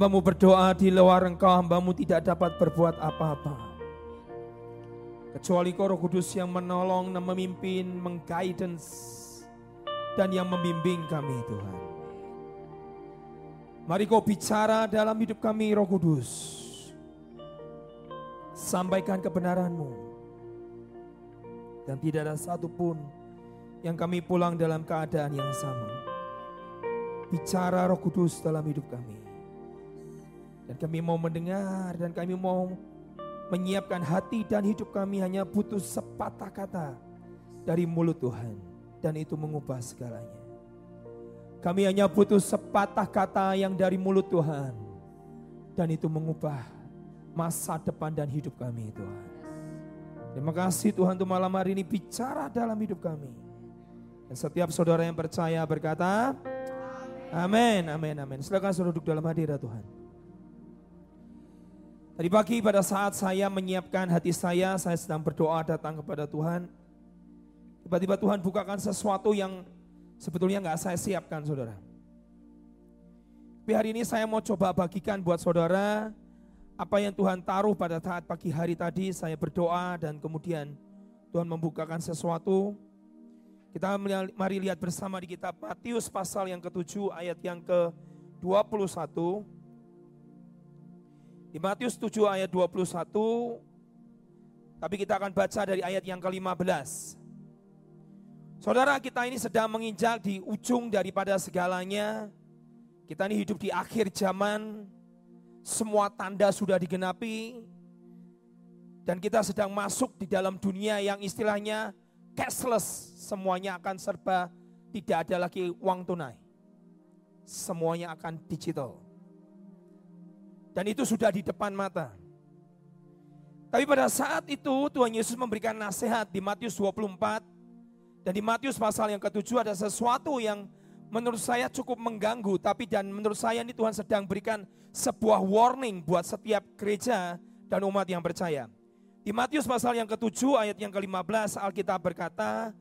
Hambamu berdoa di luar engkau, hambamu tidak dapat berbuat apa-apa. Kecuali kau roh kudus yang menolong dan memimpin, mengguidance, dan yang membimbing kami Tuhan. Mari kau bicara dalam hidup kami roh kudus. Sampaikan kebenaranmu. Dan tidak ada satupun yang kami pulang dalam keadaan yang sama. Bicara roh kudus dalam hidup kami. Dan kami mau mendengar dan kami mau menyiapkan hati dan hidup kami hanya butuh sepatah kata dari mulut Tuhan. Dan itu mengubah segalanya. Kami hanya butuh sepatah kata yang dari mulut Tuhan. Dan itu mengubah masa depan dan hidup kami Tuhan. Terima kasih Tuhan untuk malam hari ini bicara dalam hidup kami. Dan setiap saudara yang percaya berkata, Amin, amin, amin. Silakan saudara duduk dalam hadirat Tuhan. Tadi pagi pada saat saya menyiapkan hati saya, saya sedang berdoa datang kepada Tuhan. Tiba-tiba Tuhan bukakan sesuatu yang sebetulnya nggak saya siapkan saudara. Tapi hari ini saya mau coba bagikan buat saudara apa yang Tuhan taruh pada saat pagi hari tadi saya berdoa dan kemudian Tuhan membukakan sesuatu. Kita mari lihat bersama di kitab Matius pasal yang ke-7 ayat yang ke-21. Di Matius 7 ayat 21, tapi kita akan baca dari ayat yang ke-15. Saudara kita ini sedang menginjak di ujung daripada segalanya. Kita ini hidup di akhir zaman, semua tanda sudah digenapi. Dan kita sedang masuk di dalam dunia yang istilahnya cashless. Semuanya akan serba tidak ada lagi uang tunai. Semuanya akan digital. Dan itu sudah di depan mata. Tapi pada saat itu Tuhan Yesus memberikan nasihat di Matius 24 dan di Matius pasal yang ketujuh ada sesuatu yang menurut saya cukup mengganggu tapi dan menurut saya ini Tuhan sedang berikan sebuah warning buat setiap gereja dan umat yang percaya. Di Matius pasal yang ketujuh ayat yang ke-15 Alkitab berkata,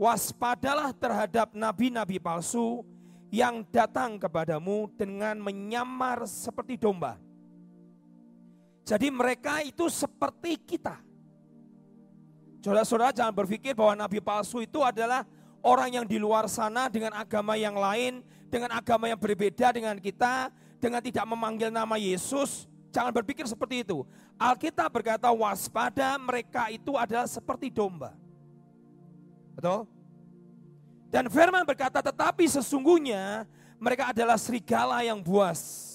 waspadalah terhadap nabi-nabi palsu yang datang kepadamu dengan menyamar seperti domba jadi mereka itu seperti kita. Saudara-saudara jangan berpikir bahwa nabi palsu itu adalah orang yang di luar sana dengan agama yang lain, dengan agama yang berbeda dengan kita, dengan tidak memanggil nama Yesus. Jangan berpikir seperti itu. Alkitab berkata waspada mereka itu adalah seperti domba. Betul? Dan firman berkata tetapi sesungguhnya mereka adalah serigala yang buas.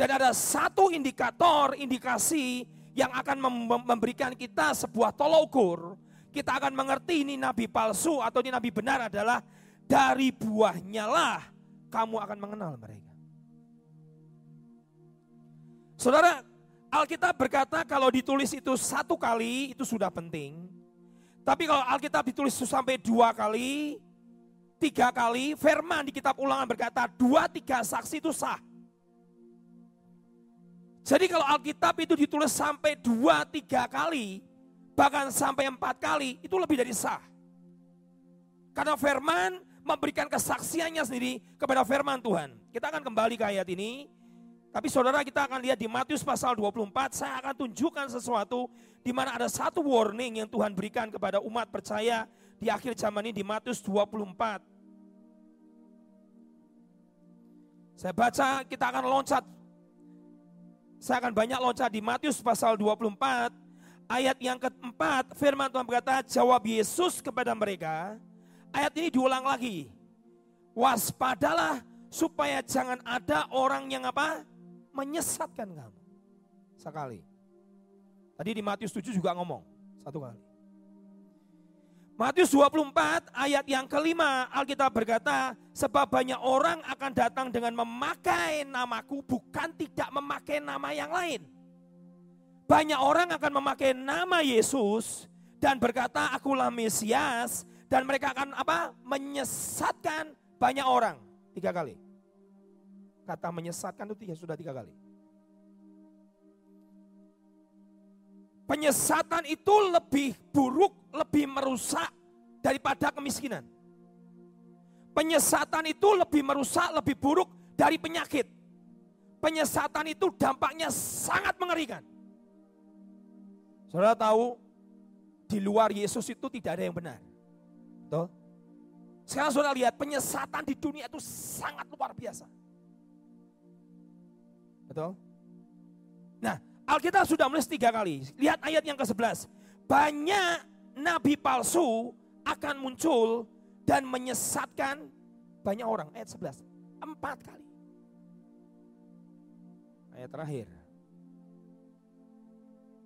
Dan ada satu indikator, indikasi yang akan memberikan kita sebuah tolokur. Kita akan mengerti ini nabi palsu atau ini nabi benar adalah dari buahnya lah kamu akan mengenal mereka. Saudara, Alkitab berkata kalau ditulis itu satu kali itu sudah penting. Tapi kalau Alkitab ditulis sampai dua kali, tiga kali, firman di kitab ulangan berkata dua tiga saksi itu sah. Jadi kalau Alkitab itu ditulis sampai dua, tiga kali, bahkan sampai empat kali, itu lebih dari sah. Karena firman memberikan kesaksiannya sendiri kepada firman Tuhan. Kita akan kembali ke ayat ini. Tapi saudara kita akan lihat di Matius pasal 24, saya akan tunjukkan sesuatu di mana ada satu warning yang Tuhan berikan kepada umat percaya di akhir zaman ini di Matius 24. Saya baca, kita akan loncat saya akan banyak loncat di Matius pasal 24 ayat yang keempat firman Tuhan berkata jawab Yesus kepada mereka. Ayat ini diulang lagi. Waspadalah supaya jangan ada orang yang apa? Menyesatkan kamu. Sekali. Tadi di Matius 7 juga ngomong satu kali Matius 24 ayat yang kelima Alkitab berkata sebab banyak orang akan datang dengan memakai namaku bukan tidak memakai nama yang lain. Banyak orang akan memakai nama Yesus dan berkata akulah Mesias dan mereka akan apa? menyesatkan banyak orang. Tiga kali. Kata menyesatkan itu tiga, sudah tiga kali. Penyesatan itu lebih buruk, lebih merusak daripada kemiskinan. Penyesatan itu lebih merusak, lebih buruk dari penyakit. penyesatan itu dampaknya sangat mengerikan. Saudara tahu, di luar Yesus itu tidak ada yang benar. Betul? Sekarang saudara lihat penyesatan di dunia itu sangat luar biasa. Betul? Nah, Alkitab sudah menulis tiga kali. Lihat ayat yang ke-11. Banyak nabi palsu akan muncul dan menyesatkan banyak orang. Ayat 11. Empat kali. Ayat terakhir.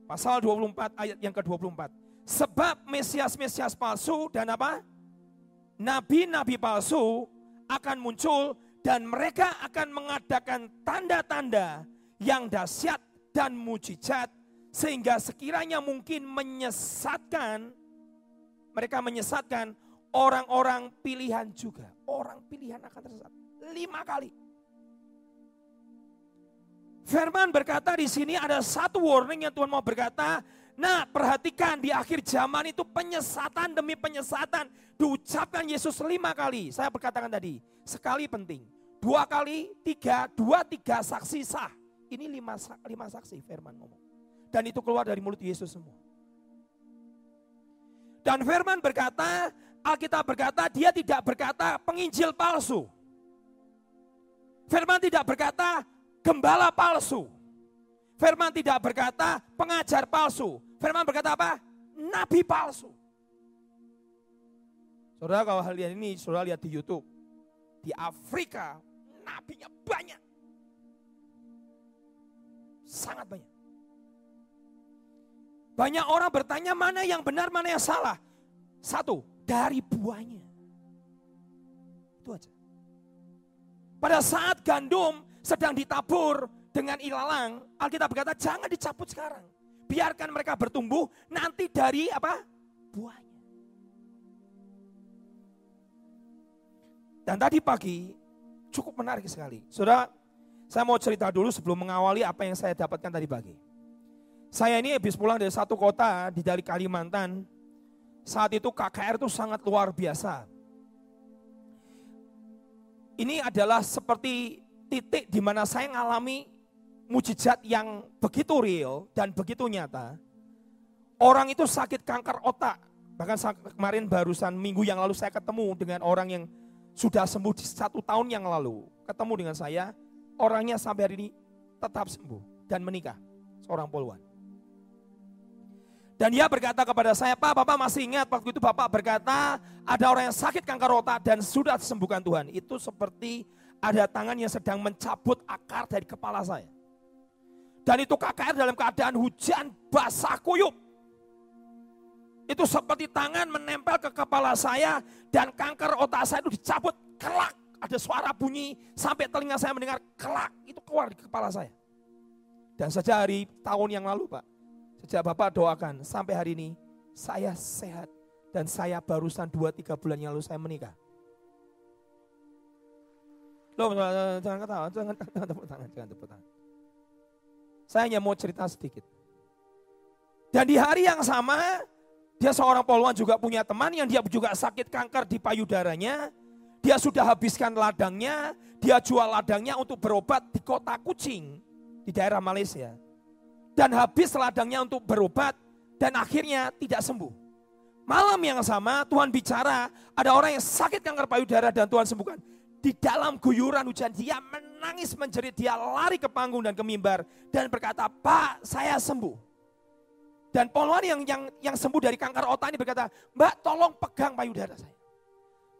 Pasal 24 ayat yang ke-24. Sebab Mesias-Mesias palsu dan apa? Nabi-nabi palsu akan muncul dan mereka akan mengadakan tanda-tanda yang dahsyat dan mujizat sehingga sekiranya mungkin menyesatkan mereka menyesatkan orang-orang pilihan juga. Orang pilihan akan tersesat. Lima kali. Firman berkata di sini ada satu warning yang Tuhan mau berkata. Nah perhatikan di akhir zaman itu penyesatan demi penyesatan. Diucapkan Yesus lima kali. Saya berkatakan tadi. Sekali penting. Dua kali, tiga, dua, tiga saksi sah. Ini lima, lima saksi firman ngomong. Dan itu keluar dari mulut Yesus semua. Dan firman berkata, Alkitab berkata dia tidak berkata penginjil palsu. Firman tidak berkata gembala palsu. Firman tidak berkata pengajar palsu. Firman berkata apa? Nabi palsu. Saudara kalau hal ini saudara lihat di Youtube. Di Afrika nabinya banyak. Sangat banyak. Banyak orang bertanya mana yang benar, mana yang salah. Satu, dari buahnya. Itu aja. Pada saat gandum sedang ditabur dengan ilalang, Alkitab berkata jangan dicabut sekarang. Biarkan mereka bertumbuh nanti dari apa? Buahnya. Dan tadi pagi cukup menarik sekali. Saudara, saya mau cerita dulu sebelum mengawali apa yang saya dapatkan tadi pagi. Saya ini habis pulang dari satu kota di dari Kalimantan. Saat itu KKR itu sangat luar biasa. Ini adalah seperti titik di mana saya mengalami mujizat yang begitu real dan begitu nyata. Orang itu sakit kanker otak. Bahkan kemarin barusan minggu yang lalu saya ketemu dengan orang yang sudah sembuh satu tahun yang lalu. Ketemu dengan saya, orangnya sampai hari ini tetap sembuh dan menikah. Seorang poluan. Dan dia berkata kepada saya, Pak, Bapak masih ingat waktu itu Bapak berkata ada orang yang sakit kanker otak dan sudah disembuhkan Tuhan. Itu seperti ada tangan yang sedang mencabut akar dari kepala saya. Dan itu KKR dalam keadaan hujan basah kuyup. Itu seperti tangan menempel ke kepala saya dan kanker otak saya itu dicabut kelak ada suara bunyi sampai telinga saya mendengar kelak itu keluar di kepala saya. Dan sejak hari tahun yang lalu Pak, sejak Bapak doakan sampai hari ini saya sehat dan saya barusan 2-3 bulan yang lalu saya menikah. Loh, jangan ketawa, jangan, jangan tepuk tangan, jangan tepuk tangan. Saya hanya mau cerita sedikit. Dan di hari yang sama, dia seorang poluan juga punya teman yang dia juga sakit kanker di payudaranya. Dia sudah habiskan ladangnya, dia jual ladangnya untuk berobat di kota Kucing, di daerah Malaysia. Dan habis ladangnya untuk berobat dan akhirnya tidak sembuh. Malam yang sama Tuhan bicara, ada orang yang sakit kanker payudara dan Tuhan sembuhkan. Di dalam guyuran hujan dia menangis menjerit, dia lari ke panggung dan ke mimbar dan berkata, Pak saya sembuh. Dan poluan yang, yang, yang sembuh dari kanker otak ini berkata, Mbak tolong pegang payudara saya.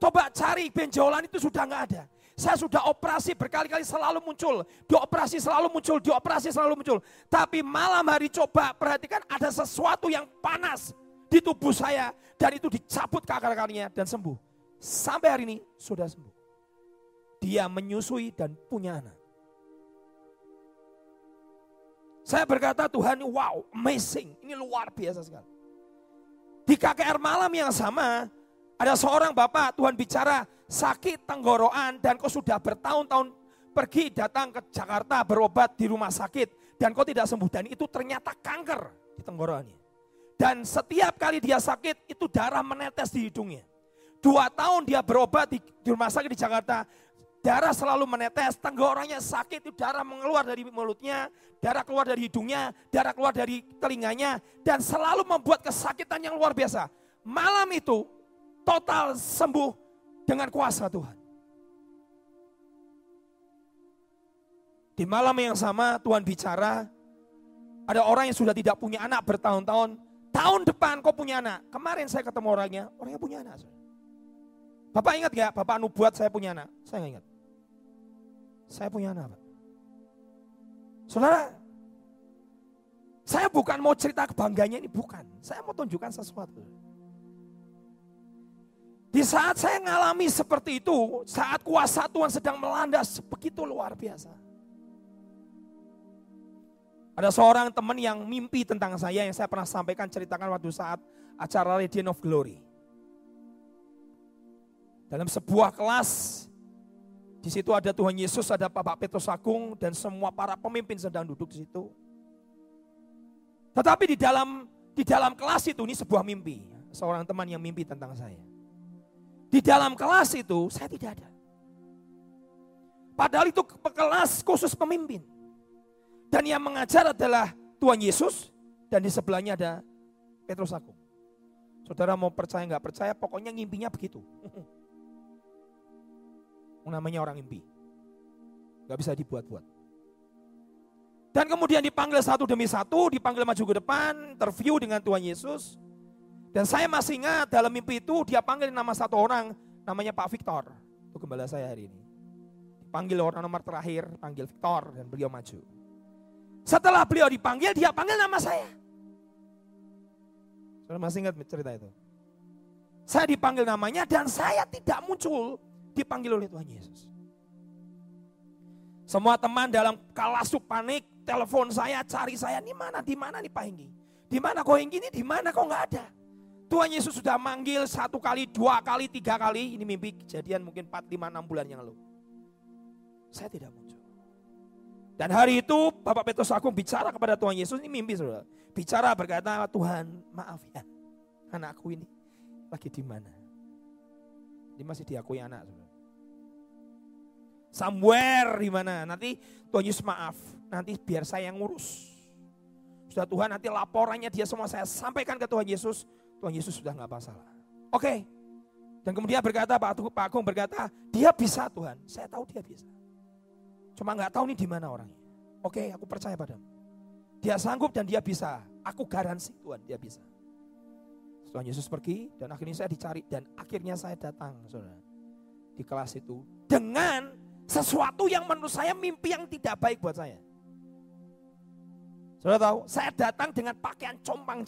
Coba cari benjolan itu sudah nggak ada. Saya sudah operasi berkali-kali selalu muncul. Dioperasi selalu muncul, dioperasi selalu muncul. Tapi malam hari coba perhatikan ada sesuatu yang panas di tubuh saya. Dan itu dicabut ke akar-akarnya dan sembuh. Sampai hari ini sudah sembuh. Dia menyusui dan punya anak. Saya berkata Tuhan wow amazing. Ini luar biasa sekali. Di KKR malam yang sama ada seorang bapak, Tuhan bicara sakit tenggorokan dan kau sudah bertahun-tahun pergi datang ke Jakarta berobat di rumah sakit dan kau tidak sembuh dan itu ternyata kanker di tenggorokannya. Dan setiap kali dia sakit itu darah menetes di hidungnya. Dua tahun dia berobat di, di rumah sakit di Jakarta, darah selalu menetes, tenggorokannya sakit, itu darah mengeluar dari mulutnya, darah keluar dari hidungnya, darah keluar dari telinganya, dan selalu membuat kesakitan yang luar biasa. Malam itu total sembuh dengan kuasa Tuhan. Di malam yang sama Tuhan bicara, ada orang yang sudah tidak punya anak bertahun-tahun, tahun depan kau punya anak. Kemarin saya ketemu orangnya, orangnya punya anak. Bapak ingat gak, Bapak nubuat saya punya anak? Saya gak ingat. Saya punya anak. Pak. Saudara, saya bukan mau cerita kebangganya ini, bukan. Saya mau tunjukkan sesuatu. Di saat saya mengalami seperti itu, saat kuasa Tuhan sedang melanda begitu luar biasa. Ada seorang teman yang mimpi tentang saya yang saya pernah sampaikan ceritakan waktu saat acara Radiant of Glory. Dalam sebuah kelas di situ ada Tuhan Yesus, ada Bapak Petrus Agung, dan semua para pemimpin sedang duduk di situ. Tetapi di dalam di dalam kelas itu ini sebuah mimpi. Seorang teman yang mimpi tentang saya. Di dalam kelas itu saya tidak ada. Padahal itu kelas khusus pemimpin. Dan yang mengajar adalah Tuhan Yesus dan di sebelahnya ada Petrus Agung. Saudara mau percaya nggak percaya, pokoknya ngimpinya begitu. namanya orang mimpi. Gak bisa dibuat-buat. Dan kemudian dipanggil satu demi satu, dipanggil maju ke depan, interview dengan Tuhan Yesus. Dan saya masih ingat dalam mimpi itu dia panggil nama satu orang, namanya Pak Victor. Itu gembala saya hari ini. Dipanggil orang nomor terakhir, panggil Victor dan beliau maju. Setelah beliau dipanggil, dia panggil nama saya. Saya masih ingat cerita itu. Saya dipanggil namanya dan saya tidak muncul dipanggil oleh Tuhan Yesus. Semua teman dalam kalasuk panik, telepon saya, cari saya, di mana, di mana nih Pak Henggi? Di mana kok Henggi ini, di mana kok nggak ada? Tuhan Yesus sudah manggil satu kali, dua kali, tiga kali, ini mimpi kejadian mungkin 4, 5, 6 bulan yang lalu. Saya tidak muncul. Dan hari itu Bapak Petrus Agung bicara kepada Tuhan Yesus, ini mimpi saudara. Bicara berkata, Tuhan maaf ya, anakku ini lagi di mana? Dia masih diakui anak. Saudara. Somewhere di mana? Nanti Tuhan Yesus maaf. Nanti biar saya yang ngurus. Sudah Tuhan nanti laporannya dia semua saya sampaikan ke Tuhan Yesus. Tuhan Yesus sudah nggak masalah. Oke. Dan kemudian berkata Pak Agung, Pak Agung berkata, dia bisa Tuhan. Saya tahu dia bisa. Cuma nggak tahu nih di mana orangnya. Oke, aku percaya padamu. Dia sanggup dan dia bisa. Aku garansi Tuhan dia bisa. Tuhan Yesus pergi dan akhirnya saya dicari dan akhirnya saya datang saudara di kelas itu dengan sesuatu yang menurut saya mimpi yang tidak baik buat saya. Saudara tahu, saya datang dengan pakaian compang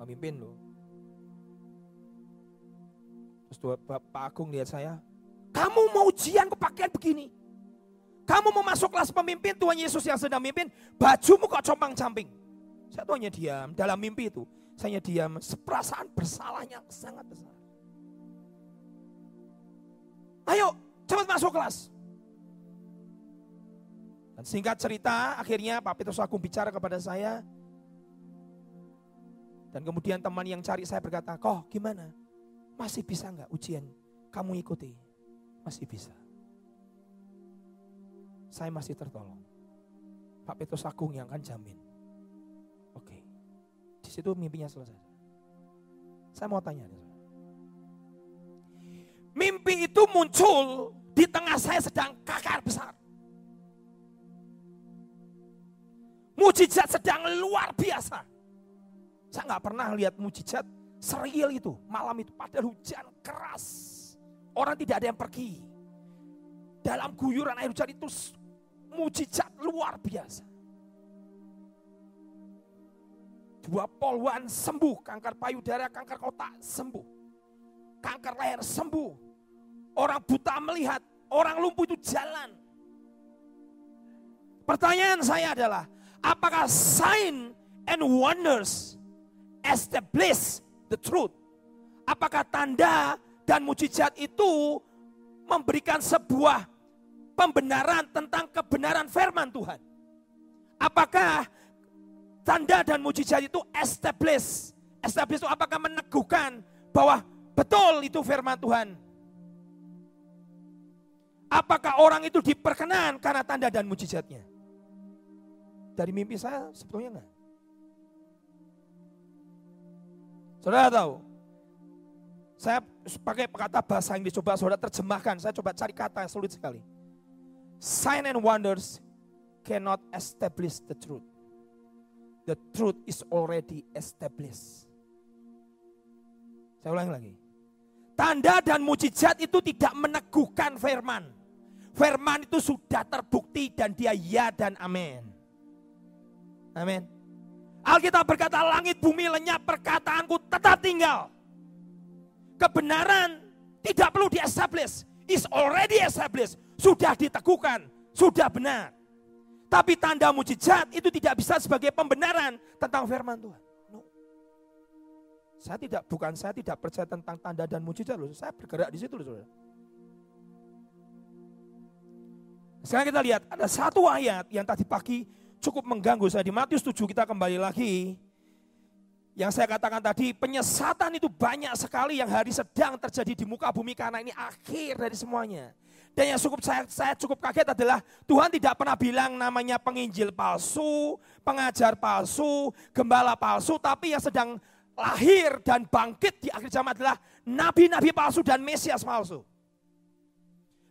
Pemimpin loh. Terus Pak Agung lihat saya, kamu mau ujian ke pakaian begini. Kamu mau masuk kelas pemimpin, Tuhan Yesus yang sedang mimpin, bajumu kok compang camping. Saya tuh hanya diam. Dalam mimpi itu, saya hanya diam. Perasaan bersalahnya sangat besar. Ayo, cepat masuk kelas. Dan singkat cerita, akhirnya Pak Petrus Agung bicara kepada saya. Dan kemudian teman yang cari saya berkata, kok gimana? Masih bisa nggak ujian? Kamu ikuti. Masih bisa. Saya masih tertolong. Pak Petrus Agung yang akan jamin. Di situ mimpinya selesai. Saya mau tanya. Mimpi itu muncul di tengah saya sedang kakar besar. Mujizat sedang luar biasa. Saya nggak pernah lihat mujizat serial itu malam itu pada hujan keras. Orang tidak ada yang pergi. Dalam guyuran air hujan itu mujizat luar biasa. Dua poluan sembuh, kanker payudara, kanker kotak sembuh. Kanker leher sembuh. Orang buta melihat, orang lumpuh itu jalan. Pertanyaan saya adalah, apakah sign and wonders establish the truth? Apakah tanda dan mujizat itu memberikan sebuah pembenaran tentang kebenaran firman Tuhan? Apakah tanda dan mujizat itu establish. Establish itu apakah meneguhkan bahwa Betul itu firman Tuhan. Apakah orang itu diperkenan karena tanda dan mujizatnya? Dari mimpi saya sebetulnya enggak. Saudara tahu, saya pakai kata bahasa yang dicoba saudara terjemahkan. Saya coba cari kata yang sulit sekali. Sign and wonders cannot establish the truth. The truth is already established. Saya ulangi lagi. Tanda dan mujizat itu tidak meneguhkan firman. Firman itu sudah terbukti dan dia ya dan amin. Amin. Alkitab berkata langit bumi lenyap perkataanku tetap tinggal. Kebenaran tidak perlu di-establish. Is already established. Sudah diteguhkan. Sudah benar. Tapi tanda mujizat itu tidak bisa sebagai pembenaran tentang firman Tuhan. No. Saya tidak, bukan saya tidak percaya tentang tanda dan mujizat loh. Saya bergerak di situ loh. Sekarang kita lihat ada satu ayat yang tadi pagi cukup mengganggu saya. Di Matius 7 kita kembali lagi. Yang saya katakan tadi penyesatan itu banyak sekali yang hari sedang terjadi di muka bumi karena ini akhir dari semuanya. Dan yang cukup saya, saya cukup kaget adalah Tuhan tidak pernah bilang namanya penginjil palsu, pengajar palsu, gembala palsu, tapi yang sedang lahir dan bangkit di akhir zaman adalah nabi-nabi palsu dan mesias palsu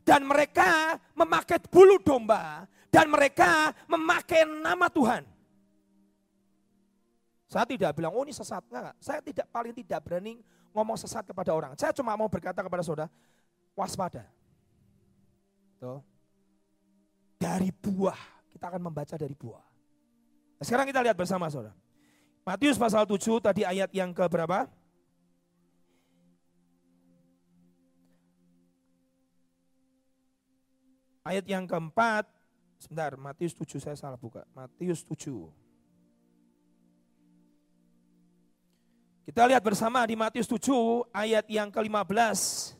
dan mereka memakai bulu domba dan mereka memakai nama Tuhan. Saya tidak bilang, oh ini sesat. Enggak, saya tidak paling tidak berani ngomong sesat kepada orang. Saya cuma mau berkata kepada saudara, waspada. Tuh. Dari buah, kita akan membaca dari buah. Nah, sekarang kita lihat bersama saudara. Matius pasal 7 tadi ayat yang ke berapa? Ayat yang keempat, sebentar, Matius 7 saya salah buka. Matius 7. Kita lihat bersama di Matius 7 ayat yang ke-15.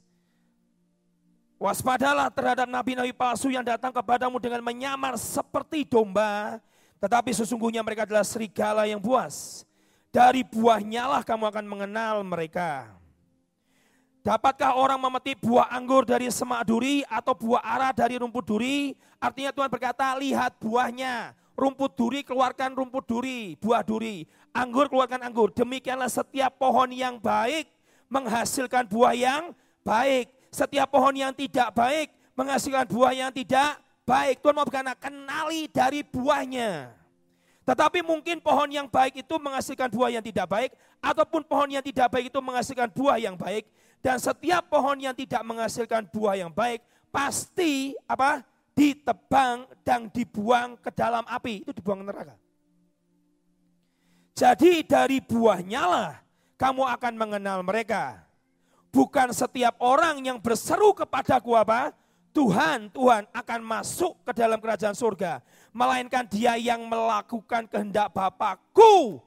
Waspadalah terhadap nabi-nabi palsu yang datang kepadamu dengan menyamar seperti domba, tetapi sesungguhnya mereka adalah serigala yang buas. Dari buahnya lah kamu akan mengenal mereka. Dapatkah orang memetik buah anggur dari semak duri atau buah ara dari rumput duri? Artinya Tuhan berkata, lihat buahnya. Rumput duri keluarkan rumput duri, buah duri. Anggur keluarkan anggur. Demikianlah setiap pohon yang baik menghasilkan buah yang baik. Setiap pohon yang tidak baik menghasilkan buah yang tidak baik. Tuhan mau berkata, kenali dari buahnya. Tetapi mungkin pohon yang baik itu menghasilkan buah yang tidak baik, ataupun pohon yang tidak baik itu menghasilkan buah yang baik. Dan setiap pohon yang tidak menghasilkan buah yang baik pasti apa? ditebang dan dibuang ke dalam api. Itu dibuang neraka. Jadi dari buahnya lah kamu akan mengenal mereka. Bukan setiap orang yang berseru kepadaku apa? Tuhan, Tuhan akan masuk ke dalam kerajaan surga. Melainkan dia yang melakukan kehendak Bapakku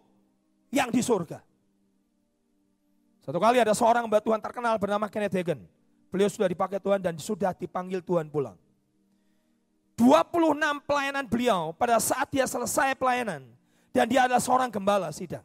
yang di surga. Satu kali ada seorang mbak Tuhan terkenal bernama Kenneth Hagin. Beliau sudah dipakai Tuhan dan sudah dipanggil Tuhan pulang. 26 pelayanan beliau pada saat dia selesai pelayanan. Dan dia adalah seorang gembala sidang.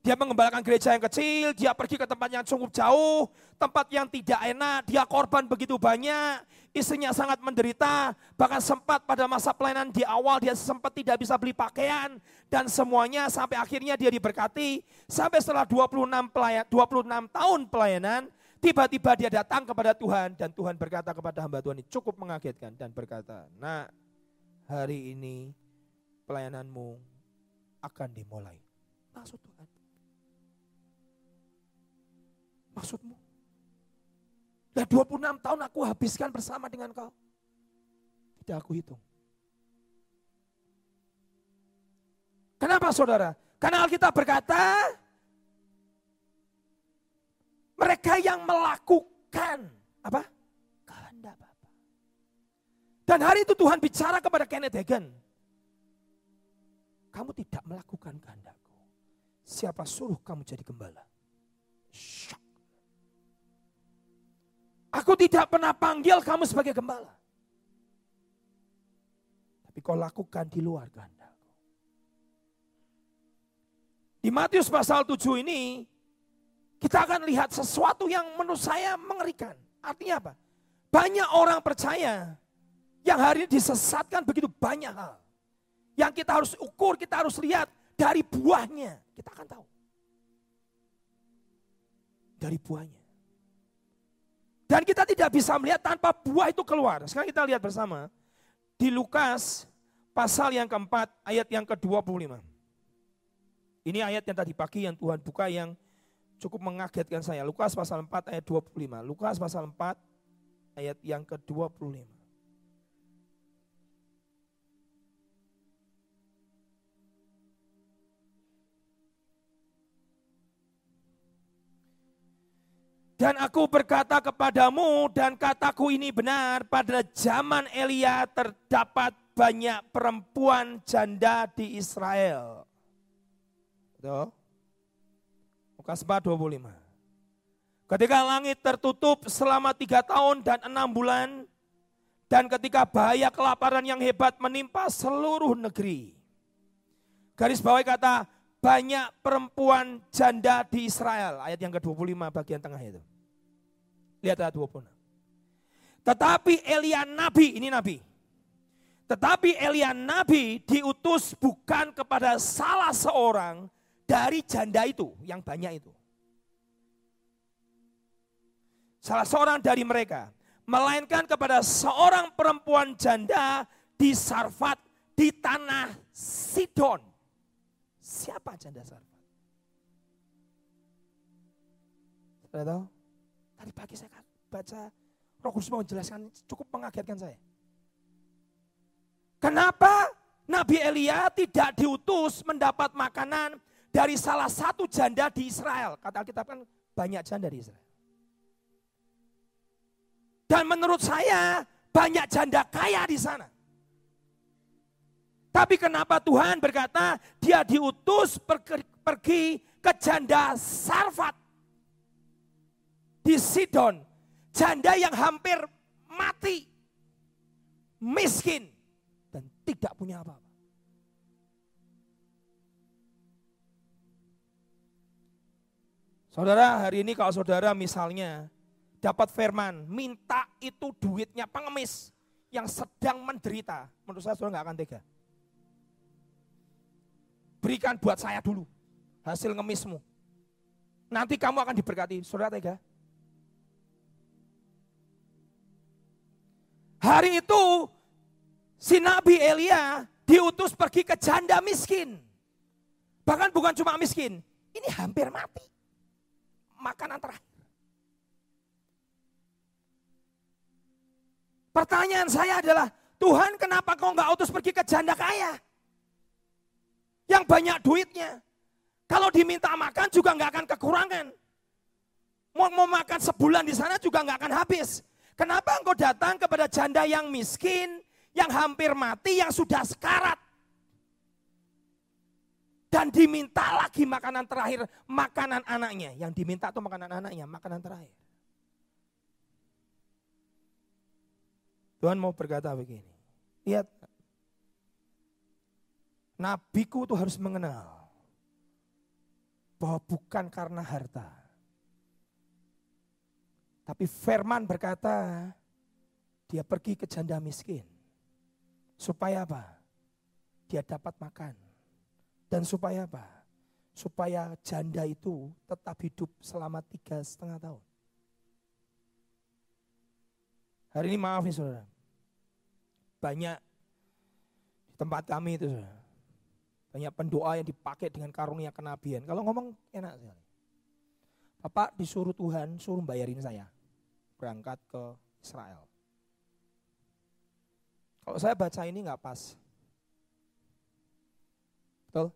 Dia mengembalakan gereja yang kecil, dia pergi ke tempat yang cukup jauh, tempat yang tidak enak, dia korban begitu banyak, istrinya sangat menderita, bahkan sempat pada masa pelayanan di awal dia sempat tidak bisa beli pakaian, dan semuanya sampai akhirnya dia diberkati, sampai setelah 26, pelayan, 26 tahun pelayanan, tiba-tiba dia datang kepada Tuhan, dan Tuhan berkata kepada hamba Tuhan ini cukup mengagetkan, dan berkata, nah hari ini pelayananmu akan dimulai. Maksud Tuhan. maksudmu? Nah 26 tahun aku habiskan bersama dengan kau. Tidak aku hitung. Kenapa saudara? Karena Alkitab berkata, mereka yang melakukan apa? Kehendak Bapa. Dan hari itu Tuhan bicara kepada Kenneth Hagin. Kamu tidak melakukan kehendakku. Siapa suruh kamu jadi gembala? Shock. Aku tidak pernah panggil kamu sebagai gembala. Tapi kau lakukan di luar kehendakku. Di Matius pasal 7 ini, kita akan lihat sesuatu yang menurut saya mengerikan. Artinya apa? Banyak orang percaya yang hari ini disesatkan begitu banyak hal. Yang kita harus ukur, kita harus lihat dari buahnya. Kita akan tahu. Dari buahnya. Dan kita tidak bisa melihat tanpa buah itu keluar. Sekarang kita lihat bersama. Di Lukas pasal yang keempat ayat yang ke-25. Ini ayat yang tadi pagi yang Tuhan buka yang cukup mengagetkan saya. Lukas pasal 4 ayat 25. Lukas pasal 4 ayat yang ke-25. Dan aku berkata kepadamu dan kataku ini benar, pada zaman Elia terdapat banyak perempuan janda di Israel. Lukas 4, 25. Ketika langit tertutup selama tiga tahun dan enam bulan, dan ketika bahaya kelaparan yang hebat menimpa seluruh negeri. Garis bawah kata, banyak perempuan janda di Israel. Ayat yang ke-25 bagian tengah itu. Lihat ayat 26. Tetapi Elia Nabi, ini Nabi. Tetapi Elia Nabi diutus bukan kepada salah seorang, dari janda itu, yang banyak itu. Salah seorang dari mereka, melainkan kepada seorang perempuan janda di Sarfat di tanah Sidon. Siapa janda Sarfat? Saya tahu? Tadi pagi saya baca Roh Kudus mau menjelaskan cukup mengagetkan saya. Kenapa Nabi Elia tidak diutus mendapat makanan dari salah satu janda di Israel. Kata Alkitab kan banyak janda di Israel. Dan menurut saya banyak janda kaya di sana. Tapi kenapa Tuhan berkata dia diutus pergi, ke janda Sarfat di Sidon. Janda yang hampir mati, miskin, dan tidak punya apa-apa. Saudara, hari ini kalau saudara misalnya dapat firman, minta itu duitnya pengemis yang sedang menderita, menurut saya saudara nggak akan tega. Berikan buat saya dulu hasil ngemismu. Nanti kamu akan diberkati, saudara tega. Hari itu si Nabi Elia diutus pergi ke janda miskin. Bahkan bukan cuma miskin, ini hampir mati makanan terakhir. Pertanyaan saya adalah, Tuhan kenapa kau nggak utus pergi ke janda kaya? Yang banyak duitnya. Kalau diminta makan juga nggak akan kekurangan. Mau, mau makan sebulan di sana juga nggak akan habis. Kenapa engkau datang kepada janda yang miskin, yang hampir mati, yang sudah sekarat? Dan diminta lagi makanan terakhir, makanan anaknya. Yang diminta itu makanan anaknya, makanan terakhir. Tuhan mau berkata begini. Lihat, nabiku itu harus mengenal bahwa bukan karena harta. Tapi firman berkata, dia pergi ke janda miskin. Supaya apa? Dia dapat makan. Dan supaya apa? Supaya janda itu tetap hidup selama tiga setengah tahun. Hari ini maaf nih saudara. Banyak di tempat kami itu saudara. Banyak pendoa yang dipakai dengan karunia kenabian. Kalau ngomong enak sekali. Bapak disuruh Tuhan, suruh bayarin saya. Berangkat ke Israel. Kalau saya baca ini nggak pas. Betul?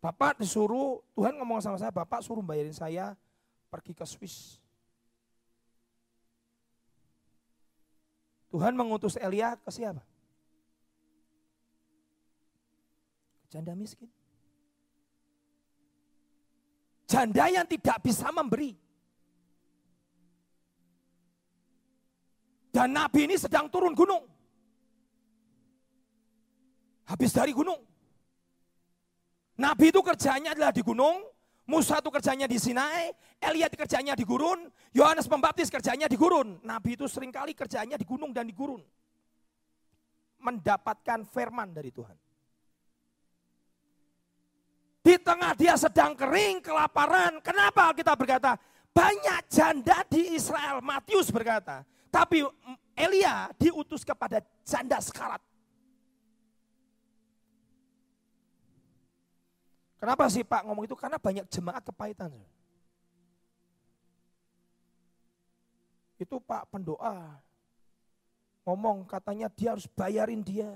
Bapak disuruh, Tuhan ngomong sama saya, Bapak suruh bayarin saya pergi ke Swiss. Tuhan mengutus Elia ke siapa? Janda miskin. Janda yang tidak bisa memberi. Dan Nabi ini sedang turun gunung. Habis dari gunung. Nabi itu kerjanya adalah di gunung, Musa itu kerjanya di Sinai, Elia kerjanya di gurun, Yohanes Pembaptis kerjanya di gurun. Nabi itu sering kali kerjanya di gunung dan di gurun. Mendapatkan firman dari Tuhan. Di tengah dia sedang kering, kelaparan. Kenapa kita berkata, banyak janda di Israel. Matius berkata, tapi Elia diutus kepada janda sekarat. Kenapa sih Pak ngomong itu? Karena banyak jemaat kepahitan. Itu Pak pendoa ngomong katanya dia harus bayarin dia.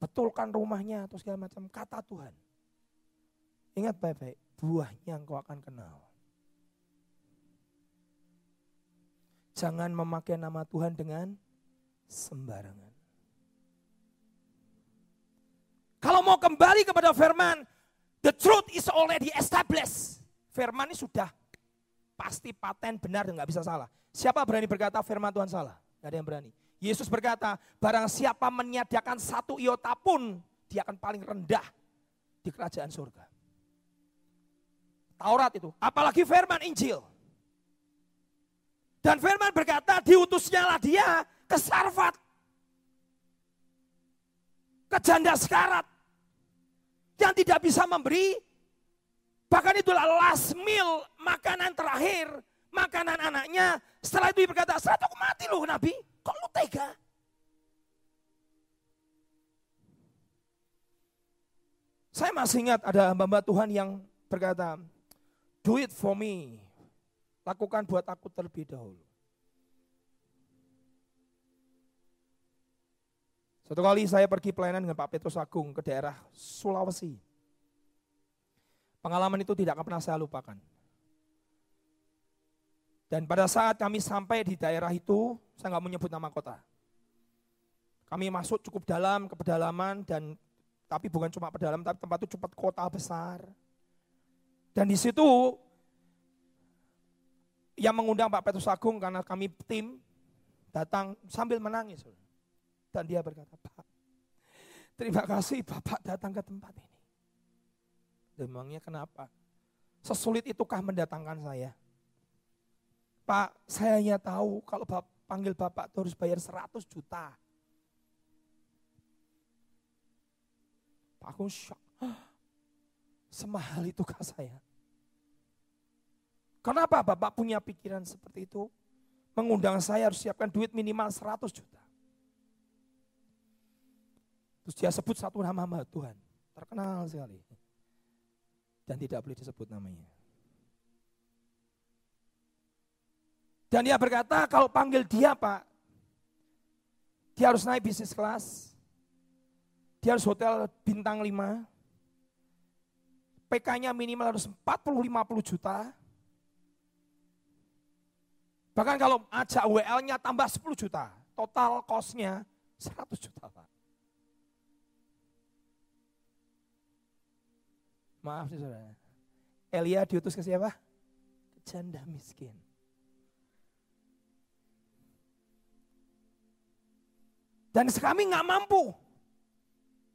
Betulkan rumahnya atau segala macam. Kata Tuhan. Ingat baik-baik, buahnya engkau akan kenal. Jangan memakai nama Tuhan dengan sembarangan. Kalau mau kembali kepada firman, The truth is already established. Firman ini sudah pasti paten benar dan nggak bisa salah. Siapa berani berkata firman Tuhan salah? Gak ada yang berani. Yesus berkata, barang siapa meniadakan satu iota pun, dia akan paling rendah di kerajaan surga. Taurat itu, apalagi firman Injil. Dan firman berkata, diutusnya lah dia ke Sarfat. Ke janda sekarat yang tidak bisa memberi. Bahkan itulah last meal, makanan terakhir, makanan anaknya. Setelah itu berkata, setelah itu aku mati loh Nabi, kok lu tega? Saya masih ingat ada hamba-hamba Tuhan yang berkata, do it for me. Lakukan buat aku terlebih dahulu. Satu kali saya pergi pelayanan dengan Pak Petrus Agung ke daerah Sulawesi. Pengalaman itu tidak akan pernah saya lupakan. Dan pada saat kami sampai di daerah itu, saya nggak menyebut nama kota. Kami masuk cukup dalam ke pedalaman dan tapi bukan cuma pedalam, tapi tempat itu cepat kota besar. Dan di situ yang mengundang Pak Petrus Agung karena kami tim datang sambil menangis. Dan dia berkata, Pak, terima kasih Bapak datang ke tempat ini. Demangnya kenapa? Sesulit itukah mendatangkan saya? Pak, saya hanya tahu kalau bapak, panggil Bapak itu harus bayar 100 juta. Pak aku shock. Semahal itukah saya? Kenapa Bapak punya pikiran seperti itu? Mengundang saya harus siapkan duit minimal 100 juta. Terus dia sebut satu nama hamba Tuhan. Terkenal sekali. Dan tidak boleh disebut namanya. Dan dia berkata kalau panggil dia Pak, dia harus naik bisnis kelas. Dia harus hotel bintang 5. PK-nya minimal harus 40-50 juta. Bahkan kalau ajak WL-nya tambah 10 juta. Total cost-nya 100 juta Pak. Maaf sih saudara. Elia diutus ke siapa? Janda miskin. Dan kami nggak mampu.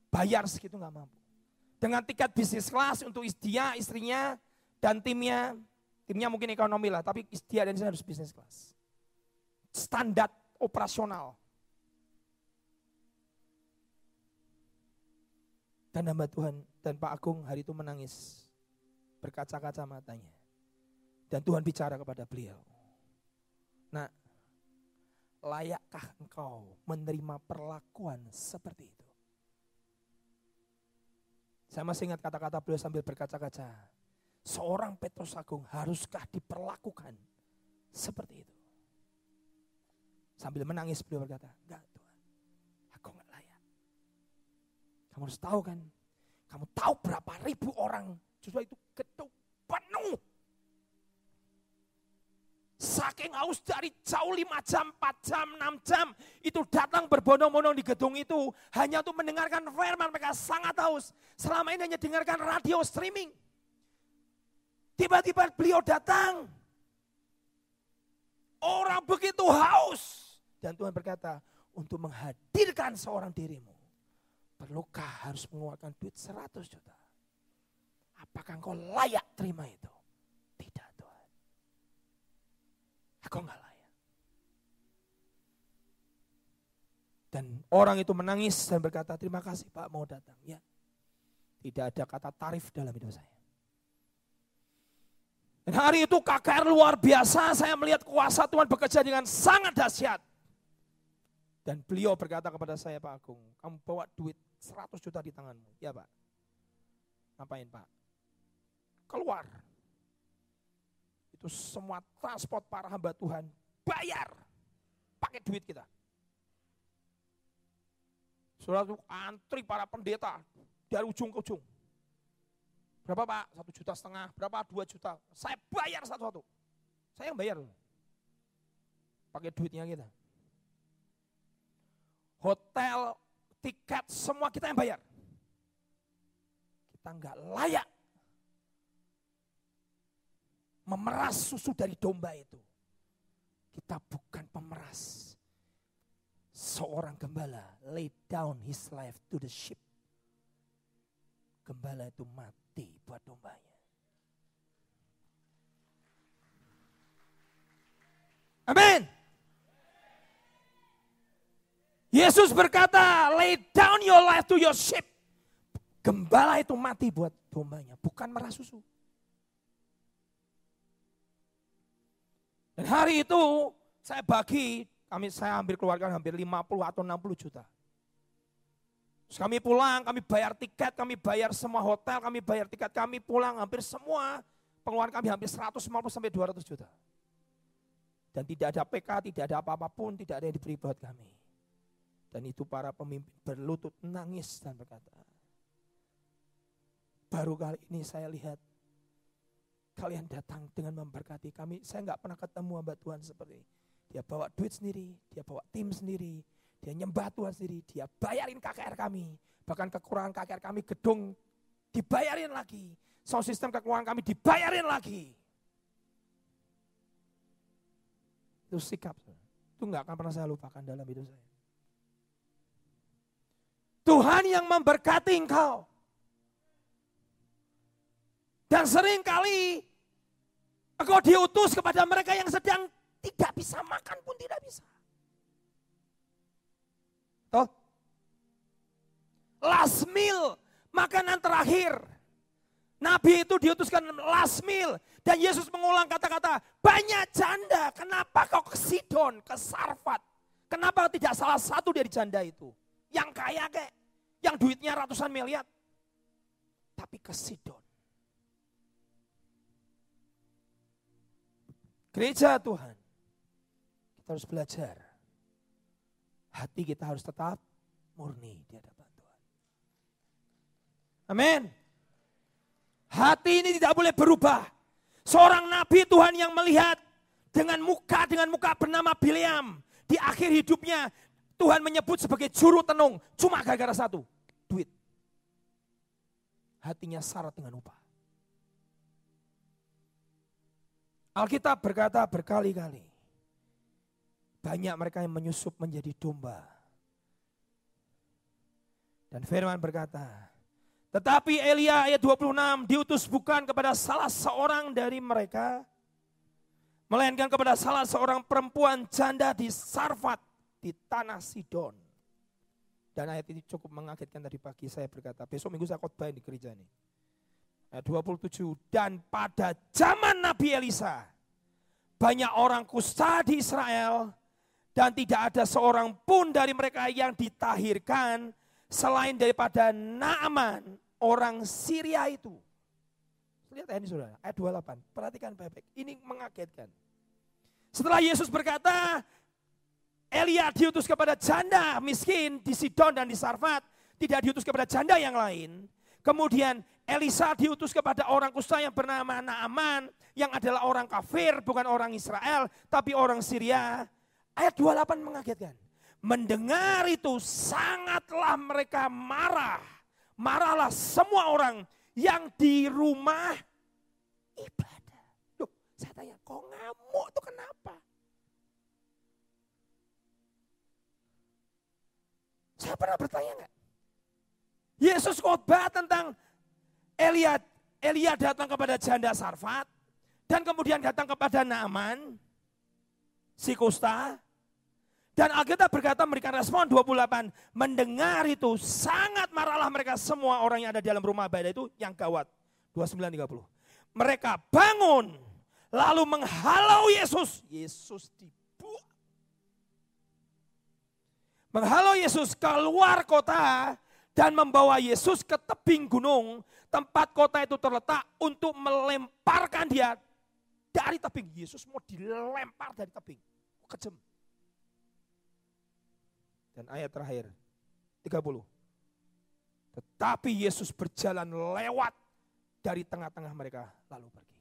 Bayar segitu nggak mampu. Dengan tiket bisnis kelas untuk dia, istrinya, dan timnya. Timnya mungkin ekonomi lah, tapi dia dan saya harus bisnis kelas. Standar operasional. Dan hamba Tuhan dan Pak Agung hari itu menangis. Berkaca-kaca matanya. Dan Tuhan bicara kepada beliau. Nah, layakkah engkau menerima perlakuan seperti itu? Saya masih ingat kata-kata beliau sambil berkaca-kaca. Seorang Petrus Agung haruskah diperlakukan seperti itu? Sambil menangis beliau berkata, enggak Tuhan, aku enggak layak. Kamu harus tahu kan, kamu tahu berapa ribu orang justru itu gedung penuh. Saking haus dari jauh 5 jam, 4 jam, 6 jam. Itu datang berbondong-bondong di gedung itu. Hanya untuk mendengarkan firman mereka sangat haus. Selama ini hanya dengarkan radio streaming. Tiba-tiba beliau datang. Orang begitu haus. Dan Tuhan berkata, untuk menghadirkan seorang dirimu Perlukah harus mengeluarkan duit 100 juta? Apakah engkau layak terima itu? Tidak Tuhan. Aku enggak layak. Dan orang itu menangis dan berkata, terima kasih Pak mau datang. Ya, tidak ada kata tarif dalam hidup saya. Dan hari itu KKR luar biasa, saya melihat kuasa Tuhan bekerja dengan sangat dahsyat. Dan beliau berkata kepada saya, Pak Agung, kamu bawa duit 100 juta di tanganmu. Ya Pak. Ngapain Pak? Keluar. Itu semua transport para hamba Tuhan, bayar. Pakai duit kita. Saudara itu antri para pendeta dari ujung ke ujung. Berapa Pak? Satu juta setengah. Berapa? Dua juta. Saya bayar satu-satu. Saya yang bayar. Pakai duitnya kita. Hotel, tiket, semua kita yang bayar. Kita nggak layak memeras susu dari domba itu. Kita bukan pemeras. Seorang gembala lay down his life to the sheep. Gembala itu mati buat dombanya. Amin. Yesus berkata, lay down your life to your sheep. Gembala itu mati buat dombanya, bukan merah susu. Dan hari itu saya bagi, kami saya ambil keluarkan hampir 50 atau 60 juta. Terus kami pulang, kami bayar tiket, kami bayar semua hotel, kami bayar tiket, kami pulang hampir semua pengeluaran kami hampir 150 sampai 200 juta. Dan tidak ada PK, tidak ada apa-apapun, tidak ada yang diberi buat kami. Dan itu para pemimpin berlutut nangis dan berkata, baru kali ini saya lihat kalian datang dengan memberkati kami. Saya nggak pernah ketemu hamba Tuhan seperti ini. Dia bawa duit sendiri, dia bawa tim sendiri, dia nyembah Tuhan sendiri, dia bayarin KKR kami. Bahkan kekurangan KKR kami gedung dibayarin lagi. Sound system kekurangan kami dibayarin lagi. Itu sikap. Itu nggak akan pernah saya lupakan dalam hidup saya. Tuhan yang memberkati engkau. Dan sering kali engkau diutus kepada mereka yang sedang tidak bisa makan pun tidak bisa. Toh? Last meal, makanan terakhir. Nabi itu diutuskan last meal. Dan Yesus mengulang kata-kata, banyak janda, kenapa kau ke Sidon, ke Sarfat? Kenapa tidak salah satu dari janda itu? Yang kaya kek, yang duitnya ratusan miliar. Tapi ke Sidon. Gereja Tuhan, kita harus belajar hati kita harus tetap murni di hadapan Tuhan. Amin. Hati ini tidak boleh berubah. Seorang nabi Tuhan yang melihat dengan muka dengan muka bernama Bileam di akhir hidupnya Tuhan menyebut sebagai juru tenung cuma gara-gara satu, duit. Hatinya syarat dengan upah. Alkitab berkata berkali-kali, banyak mereka yang menyusup menjadi domba. Dan firman berkata, tetapi Elia ayat 26 diutus bukan kepada salah seorang dari mereka, melainkan kepada salah seorang perempuan janda di Sarfat, di tanah Sidon. Dan ayat ini cukup mengagetkan tadi pagi saya berkata, besok minggu saya khotbah di gereja ini. Ayat 27, dan pada zaman Nabi Elisa, banyak orang kusta di Israel dan tidak ada seorang pun dari mereka yang ditahirkan selain daripada Naaman orang Syria itu. Lihat ini saudara, ayat 28. Perhatikan baik-baik. Ini mengagetkan. Setelah Yesus berkata, Elia diutus kepada janda miskin di Sidon dan di Sarfat. Tidak diutus kepada janda yang lain. Kemudian Elisa diutus kepada orang kusta yang bernama Naaman. Yang adalah orang kafir, bukan orang Israel, tapi orang Syria Ayat 28 mengagetkan. Mendengar itu sangatlah mereka marah. Marahlah semua orang yang di rumah ibadah. Loh, saya tanya, kok ngamuk itu kenapa? Saya pernah bertanya enggak? Yesus khotbah tentang Elia Elia datang kepada janda Sarfat dan kemudian datang kepada Naaman si kusta dan Alkitab berkata memberikan respon 28. Mendengar itu sangat marahlah mereka semua orang yang ada di dalam rumah ibadah itu yang gawat. 29.30. Mereka bangun lalu menghalau Yesus. Yesus dibuang. Menghalau Yesus keluar kota dan membawa Yesus ke tebing gunung tempat kota itu terletak untuk melemparkan dia dari tebing. Yesus mau dilempar dari tebing. Kejem. Dan ayat terakhir, 30. Tetapi Yesus berjalan lewat dari tengah-tengah mereka lalu pergi.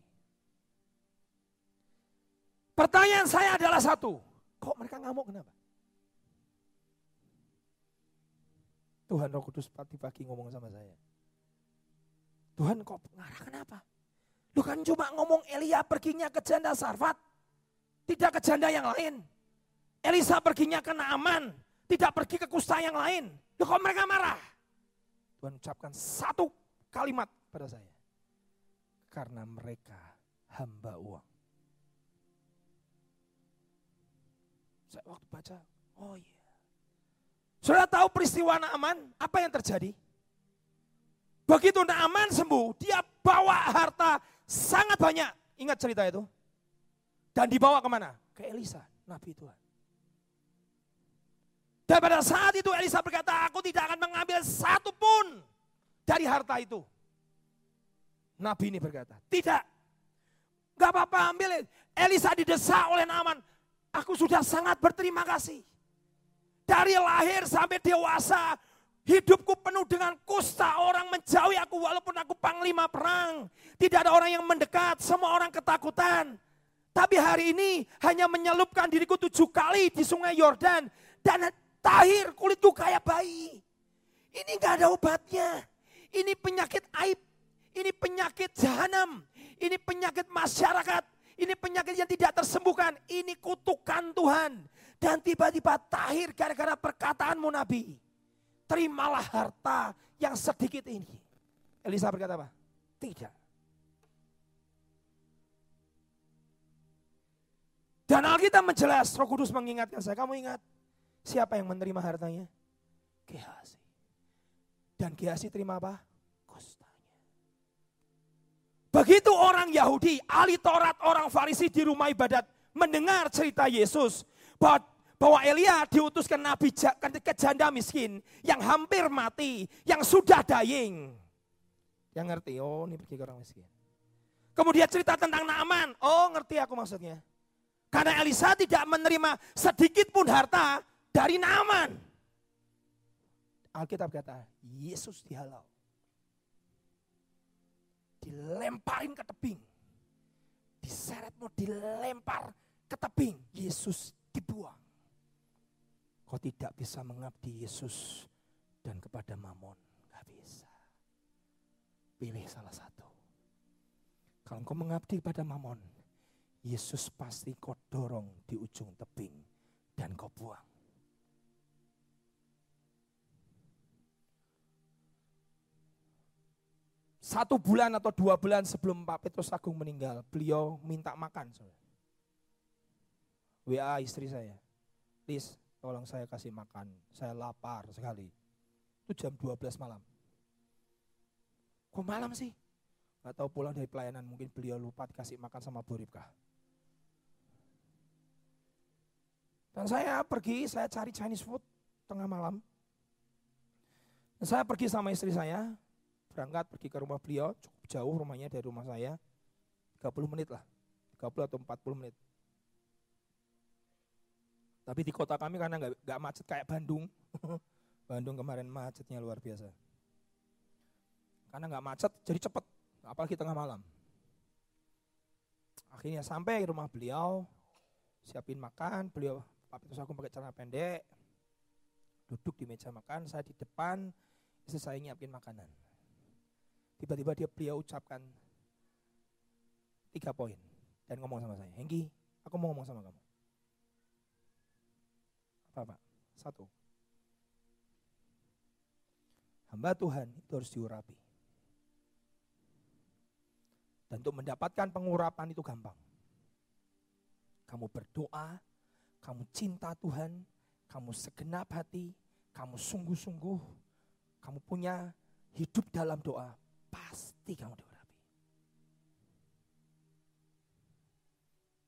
Pertanyaan saya adalah satu, kok mereka ngamuk kenapa? Tuhan Roh Kudus pagi-pagi ngomong sama saya. Tuhan kok ngarah kenapa? Lu kan cuma ngomong Elia perginya ke janda Sarfat. Tidak ke janda yang lain. Elisa perginya ke Naaman tidak pergi ke kusta yang lain. Loh kok mereka marah? Tuhan ucapkan satu kalimat pada saya. Karena mereka hamba uang. Saya waktu baca, oh iya. Sudah tahu peristiwa Naaman? Apa yang terjadi? Begitu Naaman sembuh, dia bawa harta sangat banyak. Ingat cerita itu? Dan dibawa ke mana? Ke Elisa, Nabi Tuhan. Dan pada saat itu Elisa berkata, aku tidak akan mengambil satu pun dari harta itu. Nabi ini berkata, tidak. Gak apa-apa ambil. Elisa didesak oleh Naaman. Aku sudah sangat berterima kasih. Dari lahir sampai dewasa, hidupku penuh dengan kusta. Orang menjauhi aku walaupun aku panglima perang. Tidak ada orang yang mendekat, semua orang ketakutan. Tapi hari ini hanya menyelupkan diriku tujuh kali di sungai Yordan. Dan tahir, kulitku kayak bayi. Ini gak ada obatnya. Ini penyakit aib. Ini penyakit jahanam. Ini penyakit masyarakat. Ini penyakit yang tidak tersembuhkan. Ini kutukan Tuhan. Dan tiba-tiba tahir gara-gara perkataanmu Nabi. Terimalah harta yang sedikit ini. Elisa berkata apa? Tidak. Dan Alkitab menjelas, Roh Kudus mengingatkan saya, kamu ingat Siapa yang menerima hartanya? Gehazi. Dan Gehazi terima apa? Kostanya. Begitu orang Yahudi, ahli Taurat, orang Farisi di rumah ibadat mendengar cerita Yesus bahwa bahwa Elia diutuskan nabi ke janda miskin yang hampir mati, yang sudah dying. Yang ngerti, oh ini pergi ke orang miskin. Kemudian cerita tentang Naaman, oh ngerti aku maksudnya. Karena Elisa tidak menerima sedikit pun harta dari Naaman. Alkitab kata, Yesus dihalau. Dilemparin ke tebing. Diseret mau dilempar ke tebing. Yesus dibuang. Kau tidak bisa mengabdi Yesus dan kepada Mamon. Gak bisa. Pilih salah satu. Kalau kau mengabdi kepada Mamon, Yesus pasti kau dorong di ujung tebing dan kau buang. Satu bulan atau dua bulan sebelum Pak Petrus Agung meninggal, beliau minta makan. WA istri saya, Lis, tolong saya kasih makan, saya lapar sekali. Itu jam 12 malam. Kok malam sih? Gak tahu pulang dari pelayanan, mungkin beliau lupa dikasih makan sama Bu Ripka. Dan saya pergi, saya cari Chinese food tengah malam. Dan saya pergi sama istri saya, berangkat pergi ke rumah beliau, cukup jauh rumahnya dari rumah saya, 30 menit lah, 30 atau 40 menit. Tapi di kota kami karena nggak nggak macet kayak Bandung, Bandung kemarin macetnya luar biasa. Karena nggak macet, jadi cepet, apalagi tengah malam. Akhirnya sampai rumah beliau, siapin makan, beliau Pak Petrus aku pakai celana pendek, duduk di meja makan, saya di depan, istri saya nyiapin makanan. Tiba-tiba dia beliau ucapkan tiga poin dan ngomong sama saya, Hengki, aku mau ngomong sama kamu. Apa? Satu. Hamba Tuhan itu harus diurapi. Dan untuk mendapatkan pengurapan itu gampang. Kamu berdoa, kamu cinta Tuhan, kamu segenap hati, kamu sungguh-sungguh, kamu punya hidup dalam doa, pasti kamu diurapi.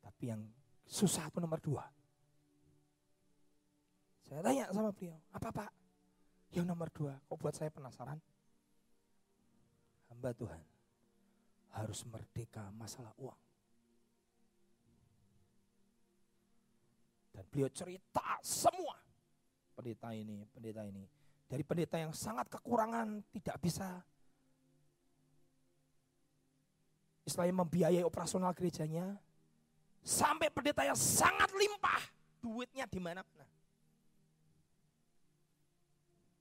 Tapi yang susah itu nomor dua. Saya tanya sama beliau, apa pak? Yang nomor dua, kok buat saya penasaran? Hamba Tuhan harus merdeka masalah uang. Dan beliau cerita semua. Pendeta ini, pendeta ini. Dari pendeta yang sangat kekurangan, tidak bisa istilahnya membiayai operasional gerejanya, sampai pendeta yang sangat limpah, duitnya di mana-mana.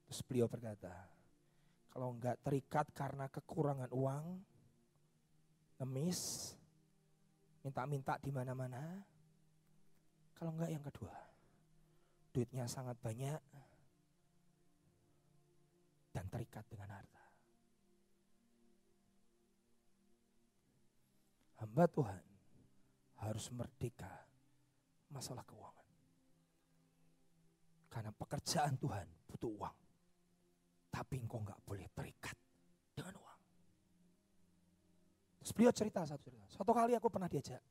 Terus beliau berkata, kalau enggak terikat karena kekurangan uang, ngemis, minta-minta di mana-mana. Kalau enggak yang kedua, duitnya sangat banyak dan terikat dengan harta. Hamba Tuhan harus merdeka masalah keuangan. Karena pekerjaan Tuhan butuh uang. Tapi engkau enggak boleh terikat dengan uang. Terus beliau cerita satu cerita. Suatu kali aku pernah diajak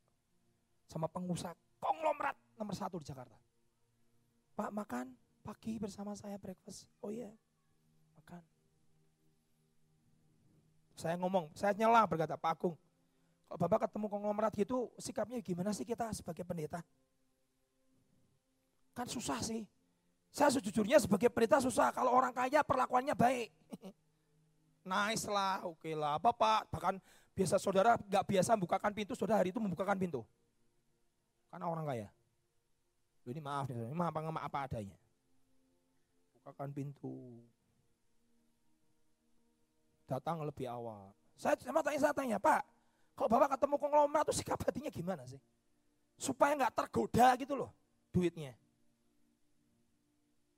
sama pengusaha konglomerat nomor satu di Jakarta. Pak makan pagi bersama saya breakfast. Oh iya, makan. Saya ngomong, saya nyela berkata, Pak Agung, kalau Bapak ketemu konglomerat gitu, sikapnya gimana sih kita sebagai pendeta? Kan susah sih. Saya sejujurnya sebagai pendeta susah, kalau orang kaya perlakuannya baik. nice lah, oke okay lah, apa Pak, bahkan Biasa saudara nggak biasa membukakan pintu, saudara hari itu membukakan pintu. Karena orang kaya. Ini maaf, ini maaf maaf apa adanya. Bukakan pintu. Datang lebih awal. Saya sama tanya, saya tanya, Pak, kalau Bapak ketemu konglomerat itu sikap hatinya gimana sih? Supaya nggak tergoda gitu loh duitnya.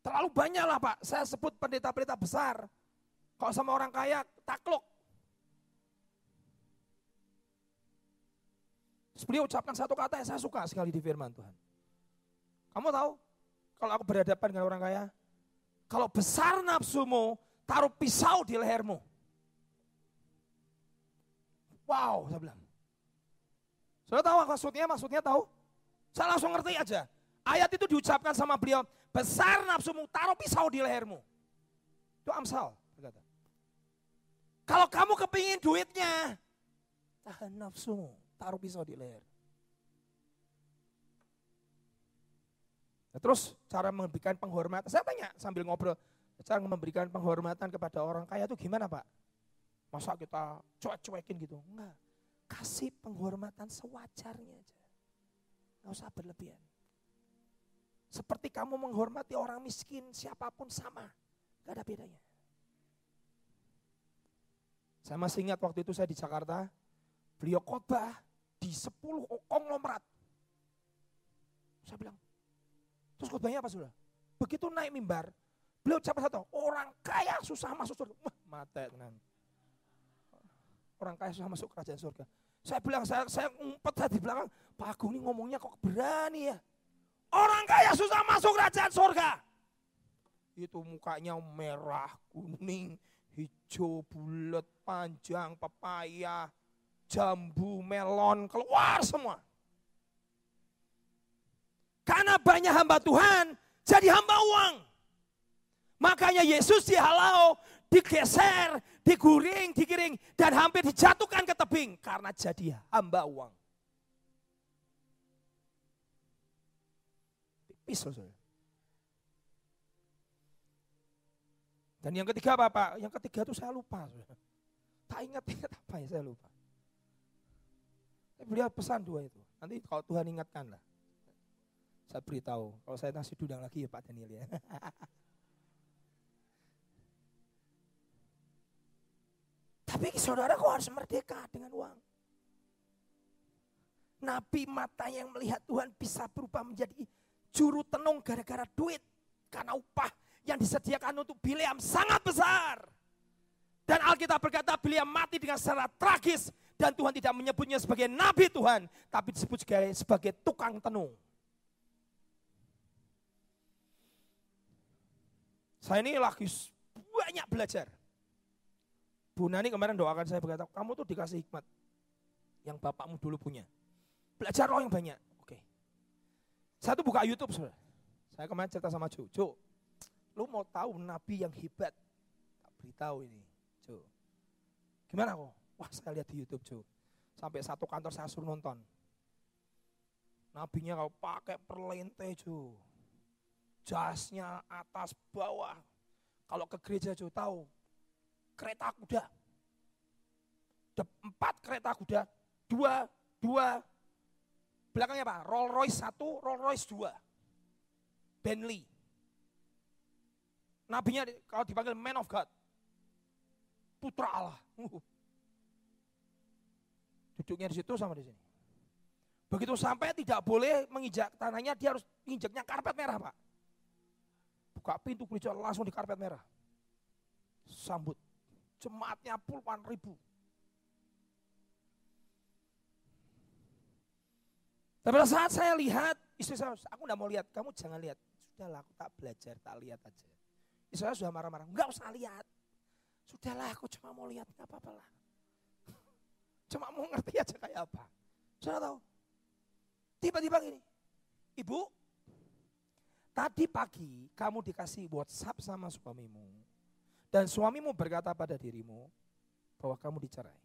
Terlalu banyak lah Pak, saya sebut pendeta-pendeta besar. Kalau sama orang kaya takluk, beliau ucapkan satu kata yang saya suka sekali di firman Tuhan. Kamu tahu, kalau aku berhadapan dengan orang kaya, kalau besar nafsumu, taruh pisau di lehermu. Wow, saya bilang. Sudah tahu maksudnya? Maksudnya tahu? Saya langsung ngerti aja. Ayat itu diucapkan sama beliau, besar nafsumu, taruh pisau di lehermu. Itu Amsal, berkata. Kalau kamu kepingin duitnya, tahan nafsumu taruh pisau di leher. Nah, terus cara memberikan penghormatan, saya tanya sambil ngobrol, cara memberikan penghormatan kepada orang kaya itu gimana Pak? Masa kita cuek-cuekin gitu? Enggak, kasih penghormatan sewajarnya aja. Enggak usah berlebihan. Seperti kamu menghormati orang miskin, siapa pun sama. Gak ada bedanya. Saya masih ingat waktu itu saya di Jakarta, beliau khotbah, di 10 konglomerat. Saya bilang, terus khotbahnya apa sudah? Begitu naik mimbar, beliau ucap satu, orang kaya susah masuk surga. Mata tenan. Orang kaya susah masuk kerajaan surga. Saya bilang, saya, saya ngumpet di belakang, Pak Agung ini ngomongnya kok berani ya. Orang kaya susah masuk kerajaan surga. Itu mukanya merah, kuning, hijau, bulat, panjang, pepaya, jambu, melon, keluar semua. Karena banyak hamba Tuhan, jadi hamba uang. Makanya Yesus dihalau, digeser, diguring, digiring, dan hampir dijatuhkan ke tebing karena jadi hamba uang. Tipis Dan yang ketiga apa Pak? Yang ketiga itu saya lupa. Tak ingat-ingat apa ya saya lupa. Beliau pesan dua itu. Nanti kalau Tuhan ingatkan lah. Saya beritahu, kalau saya nasi udang lagi ya Pak Daniel ya. Tapi saudara kok harus merdeka dengan uang. Nabi mata yang melihat Tuhan bisa berubah menjadi juru tenung gara-gara duit. Karena upah yang disediakan untuk Bileam sangat besar. Dan Alkitab berkata Bileam mati dengan secara tragis Dan Tuhan tidak menyebutnya sebagai nabi Tuhan, tapi disebut sebagai, sebagai tukang tenung. Saya ini lagi banyak belajar. Bu Nani kemarin doakan saya berkata, kamu tuh dikasih hikmat yang bapakmu dulu punya. Belajar roh yang banyak. Saya tuh buka YouTube, saudara. Saya kemarin cerita sama Jo. Jo, lu mau tahu nabi yang hebat? Tak beritahu ini, Jo. Gimana kok? Wah saya lihat di YouTube, Jo. Sampai satu kantor saya suruh nonton. Nabinya kalau pakai perlente, Jo. Jasnya atas bawah. Kalau ke gereja, Jo, tahu kereta kuda. Empat kereta kuda, dua, dua. Belakangnya apa? Rolls Royce satu, Rolls Royce dua. Bentley. Nabinya kalau dipanggil man of God. Putra Allah. Uh. Duduknya di situ sama di sini. Begitu sampai tidak boleh menginjak tanahnya, dia harus injaknya karpet merah, Pak. Buka pintu gereja langsung di karpet merah. Sambut jemaatnya puluhan ribu. Tapi pada saat saya lihat, istri saya, aku tidak mau lihat, kamu jangan lihat. Sudahlah, aku tak belajar, tak lihat aja. Istri saya sudah marah-marah, enggak usah lihat. Sudahlah, aku cuma mau lihat, enggak apa-apa lah. Cuma mau ngerti aja kayak apa. Sudah tahu? Tiba-tiba gini, ibu, tadi pagi kamu dikasih WhatsApp sama suamimu dan suamimu berkata pada dirimu bahwa kamu dicerai.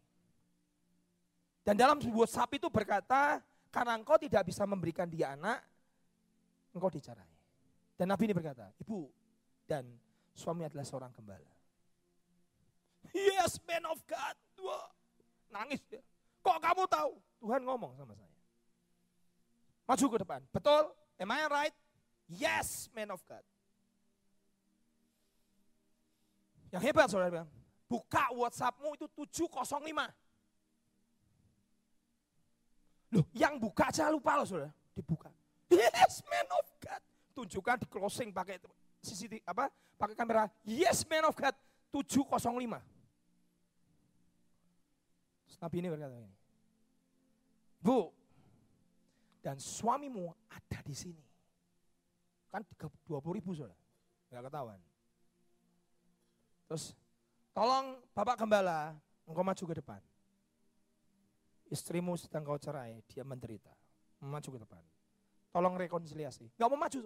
Dan dalam WhatsApp itu berkata, karena engkau tidak bisa memberikan dia anak, engkau dicerai. Dan Nabi ini berkata, ibu dan suami adalah seorang gembala. Yes, man of God. Wah, nangis dia. Kok kamu tahu? Tuhan ngomong sama saya. Maju ke depan. Betul? Am I right? Yes, man of God. Yang hebat saudara buka WhatsAppmu itu 705. Loh, yang buka aja lupa loh saudara, dibuka. Yes, man of God. Tunjukkan di closing pakai CCTV apa? Pakai kamera. Yes, man of God. 705. Terus Nabi ini berkata ini. Bu, dan suamimu ada di sini. Kan 20 ribu saudara. Enggak ketahuan. Terus tolong Bapak Gembala, engkau maju ke depan. Istrimu sedang kau cerai, dia menderita. Maju ke depan. Tolong rekonsiliasi. Gak mau maju.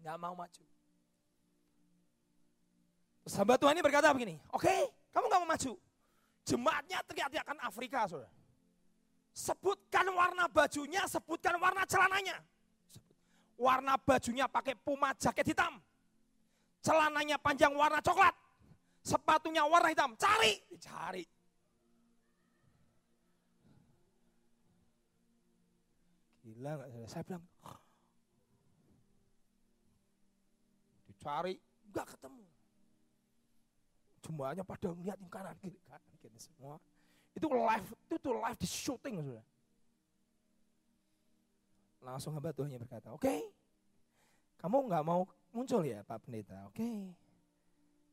Gak mau maju. Sahabat Tuhan ini berkata begini, oke okay, kamu gak mau maju. Jemaatnya teriak-teriakan Afrika saudara. Sebutkan warna bajunya, sebutkan warna celananya. Warna bajunya pakai puma jaket hitam celananya panjang warna coklat, sepatunya warna hitam, cari, cari. Gila saya? Saya bilang, dicari, nggak ketemu. Jumlahnya pada ngeliat yang kanan kiri kanan kiri semua. Itu live, itu tuh live di syuting sudah. Langsung hamba Tuhannya berkata, oke, okay, kamu nggak mau muncul ya Pak Pendeta, oke. Okay.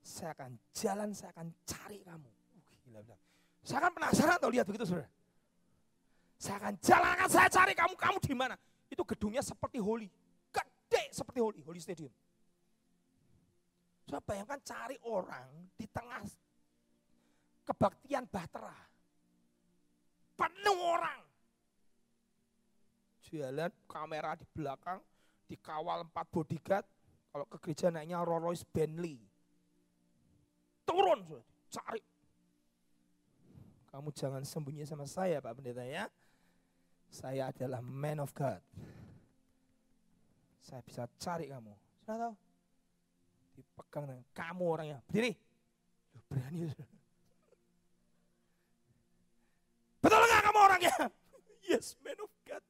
Saya akan jalan, saya akan cari kamu. Uh, gila, gila. Saya akan penasaran tuh lihat begitu saudara. Saya akan jalan, akan saya cari kamu, kamu di mana? Itu gedungnya seperti Holy, gede seperti Holy, Holy Stadium. Coba bayangkan cari orang di tengah kebaktian bahtera. Penuh orang. Jalan kamera di belakang, dikawal empat bodyguard, kalau ke gereja naiknya Rolls Royce Bentley. Turun, cari. Kamu jangan sembunyi sama saya Pak Pendeta ya. Saya adalah man of God. Saya bisa cari kamu. Sudah tahu? Dipegang dengan kamu orangnya. Berdiri. Berani. Betul nggak kamu orangnya? Yes, man of God.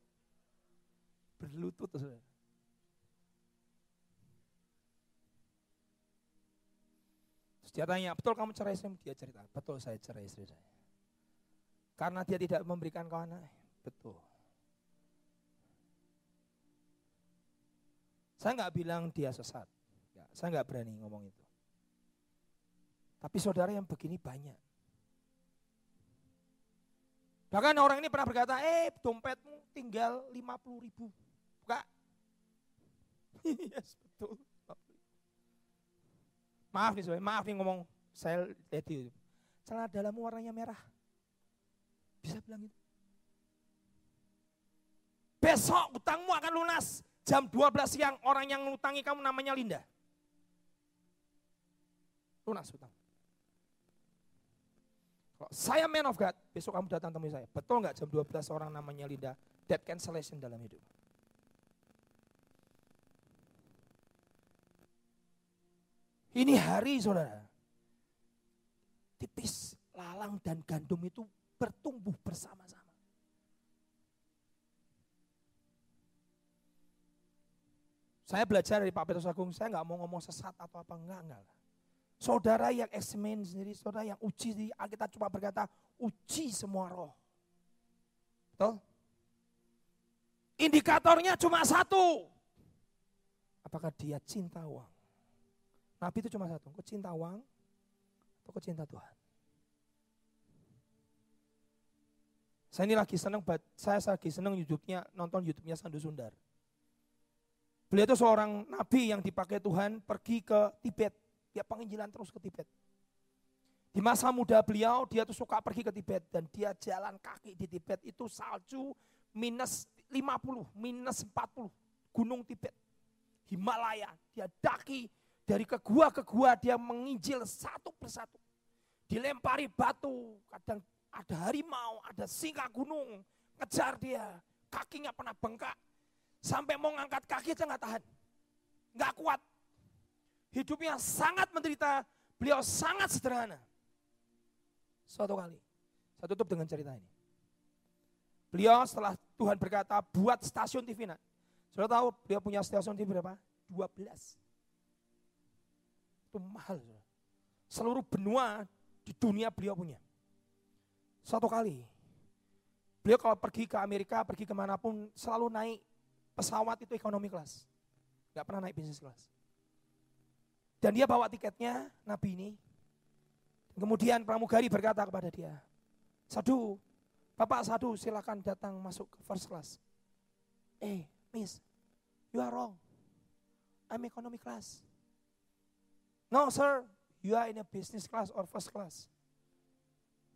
Berlutut. Saudara. dia tanya, betul kamu cerai istri? Dia cerita, betul saya cerai istri saya. Karena dia tidak memberikan kau anak. Betul. Saya nggak bilang dia sesat. Ya, saya nggak berani ngomong itu. Tapi saudara yang begini banyak. Bahkan orang ini pernah berkata, eh dompetmu tinggal 50 ribu. Buka. yes, betul. Maaf nih, maaf nih ngomong saya itu. Celana dalammu warnanya merah. Bisa bilang gitu. Besok utangmu akan lunas. Jam 12 siang orang yang ngutangi kamu namanya Linda. Lunas utang. Kalau saya man of God, besok kamu datang temui saya. Betul nggak jam 12 orang namanya Linda? Debt cancellation dalam hidup. Ini hari saudara. Tipis, lalang dan gandum itu bertumbuh bersama-sama. Saya belajar dari Pak Petrus Agung, saya nggak mau ngomong sesat atau apa, enggak, enggak. Saudara yang eksemen sendiri, saudara yang uji, di kita cuma berkata, uji semua roh. Betul? Indikatornya cuma satu. Apakah dia cinta uang? Nabi itu cuma satu, kau cinta uang atau cinta Tuhan. Saya ini lagi senang, saya lagi senang YouTube-nya, nonton YouTube-nya Sandu Sundar. Beliau itu seorang nabi yang dipakai Tuhan pergi ke Tibet. Dia penginjilan terus ke Tibet. Di masa muda beliau, dia tuh suka pergi ke Tibet. Dan dia jalan kaki di Tibet itu salju minus 50, minus 40. Gunung Tibet. Himalaya. Dia daki dari ke gua ke gua dia menginjil satu persatu. Dilempari batu, kadang ada harimau, ada singa gunung, ngejar dia, kakinya pernah bengkak. Sampai mau ngangkat kaki aja nggak tahan. Nggak kuat. Hidupnya sangat menderita, beliau sangat sederhana. Suatu kali, saya tutup dengan cerita ini. Beliau setelah Tuhan berkata buat stasiun TV. Nah, sudah tahu beliau punya stasiun TV berapa? 12 itu mahal. Seluruh benua di dunia beliau punya. Suatu kali, beliau kalau pergi ke Amerika, pergi ke mana pun, selalu naik pesawat itu ekonomi kelas. Gak pernah naik bisnis kelas. Dan dia bawa tiketnya, Nabi ini. Kemudian pramugari berkata kepada dia, Sadu, Bapak Sadu silakan datang masuk ke first class. Eh, miss, you are wrong. I'm economy class. No, sir, you are in a business class or first class.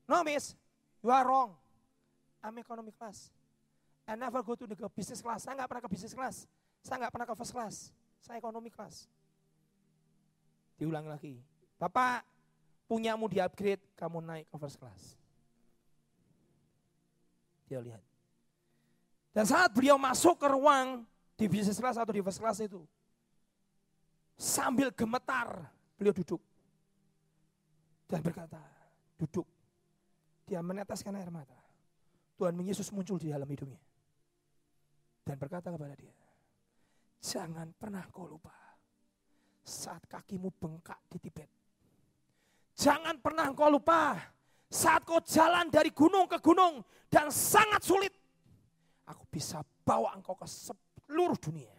No, miss, you are wrong. I'm economy class. I never go to the business class. Saya nggak pernah ke business class. Saya nggak pernah ke first class. Saya economy class. Diulang lagi. Bapak, punyamu di upgrade, kamu naik ke first class. Dia lihat. Dan saat beliau masuk ke ruang di business class atau di first class itu, sambil gemetar, Beliau duduk dan berkata, duduk. Dia meneteskan air mata. Tuhan Yesus muncul di dalam hidupnya. Dan berkata kepada dia, jangan pernah kau lupa saat kakimu bengkak di Tibet. Jangan pernah kau lupa saat kau jalan dari gunung ke gunung dan sangat sulit. Aku bisa bawa engkau ke seluruh dunia.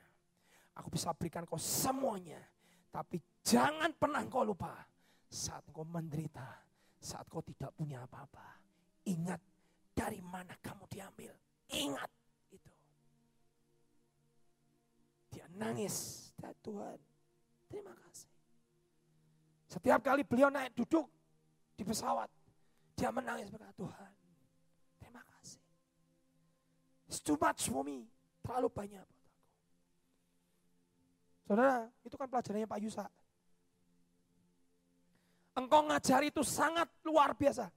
Aku bisa berikan kau semuanya tapi jangan pernah kau lupa saat kau menderita, saat kau tidak punya apa-apa. Ingat dari mana kamu diambil. Ingat nangis, dan Tuhan terima kasih. Setiap kali beliau naik duduk di pesawat, dia menangis berkata Tuhan, terima kasih. It's too much for me, terlalu banyak. Saudara, itu kan pelajarannya Pak Yusa. Engkau ngajar itu sangat luar biasa.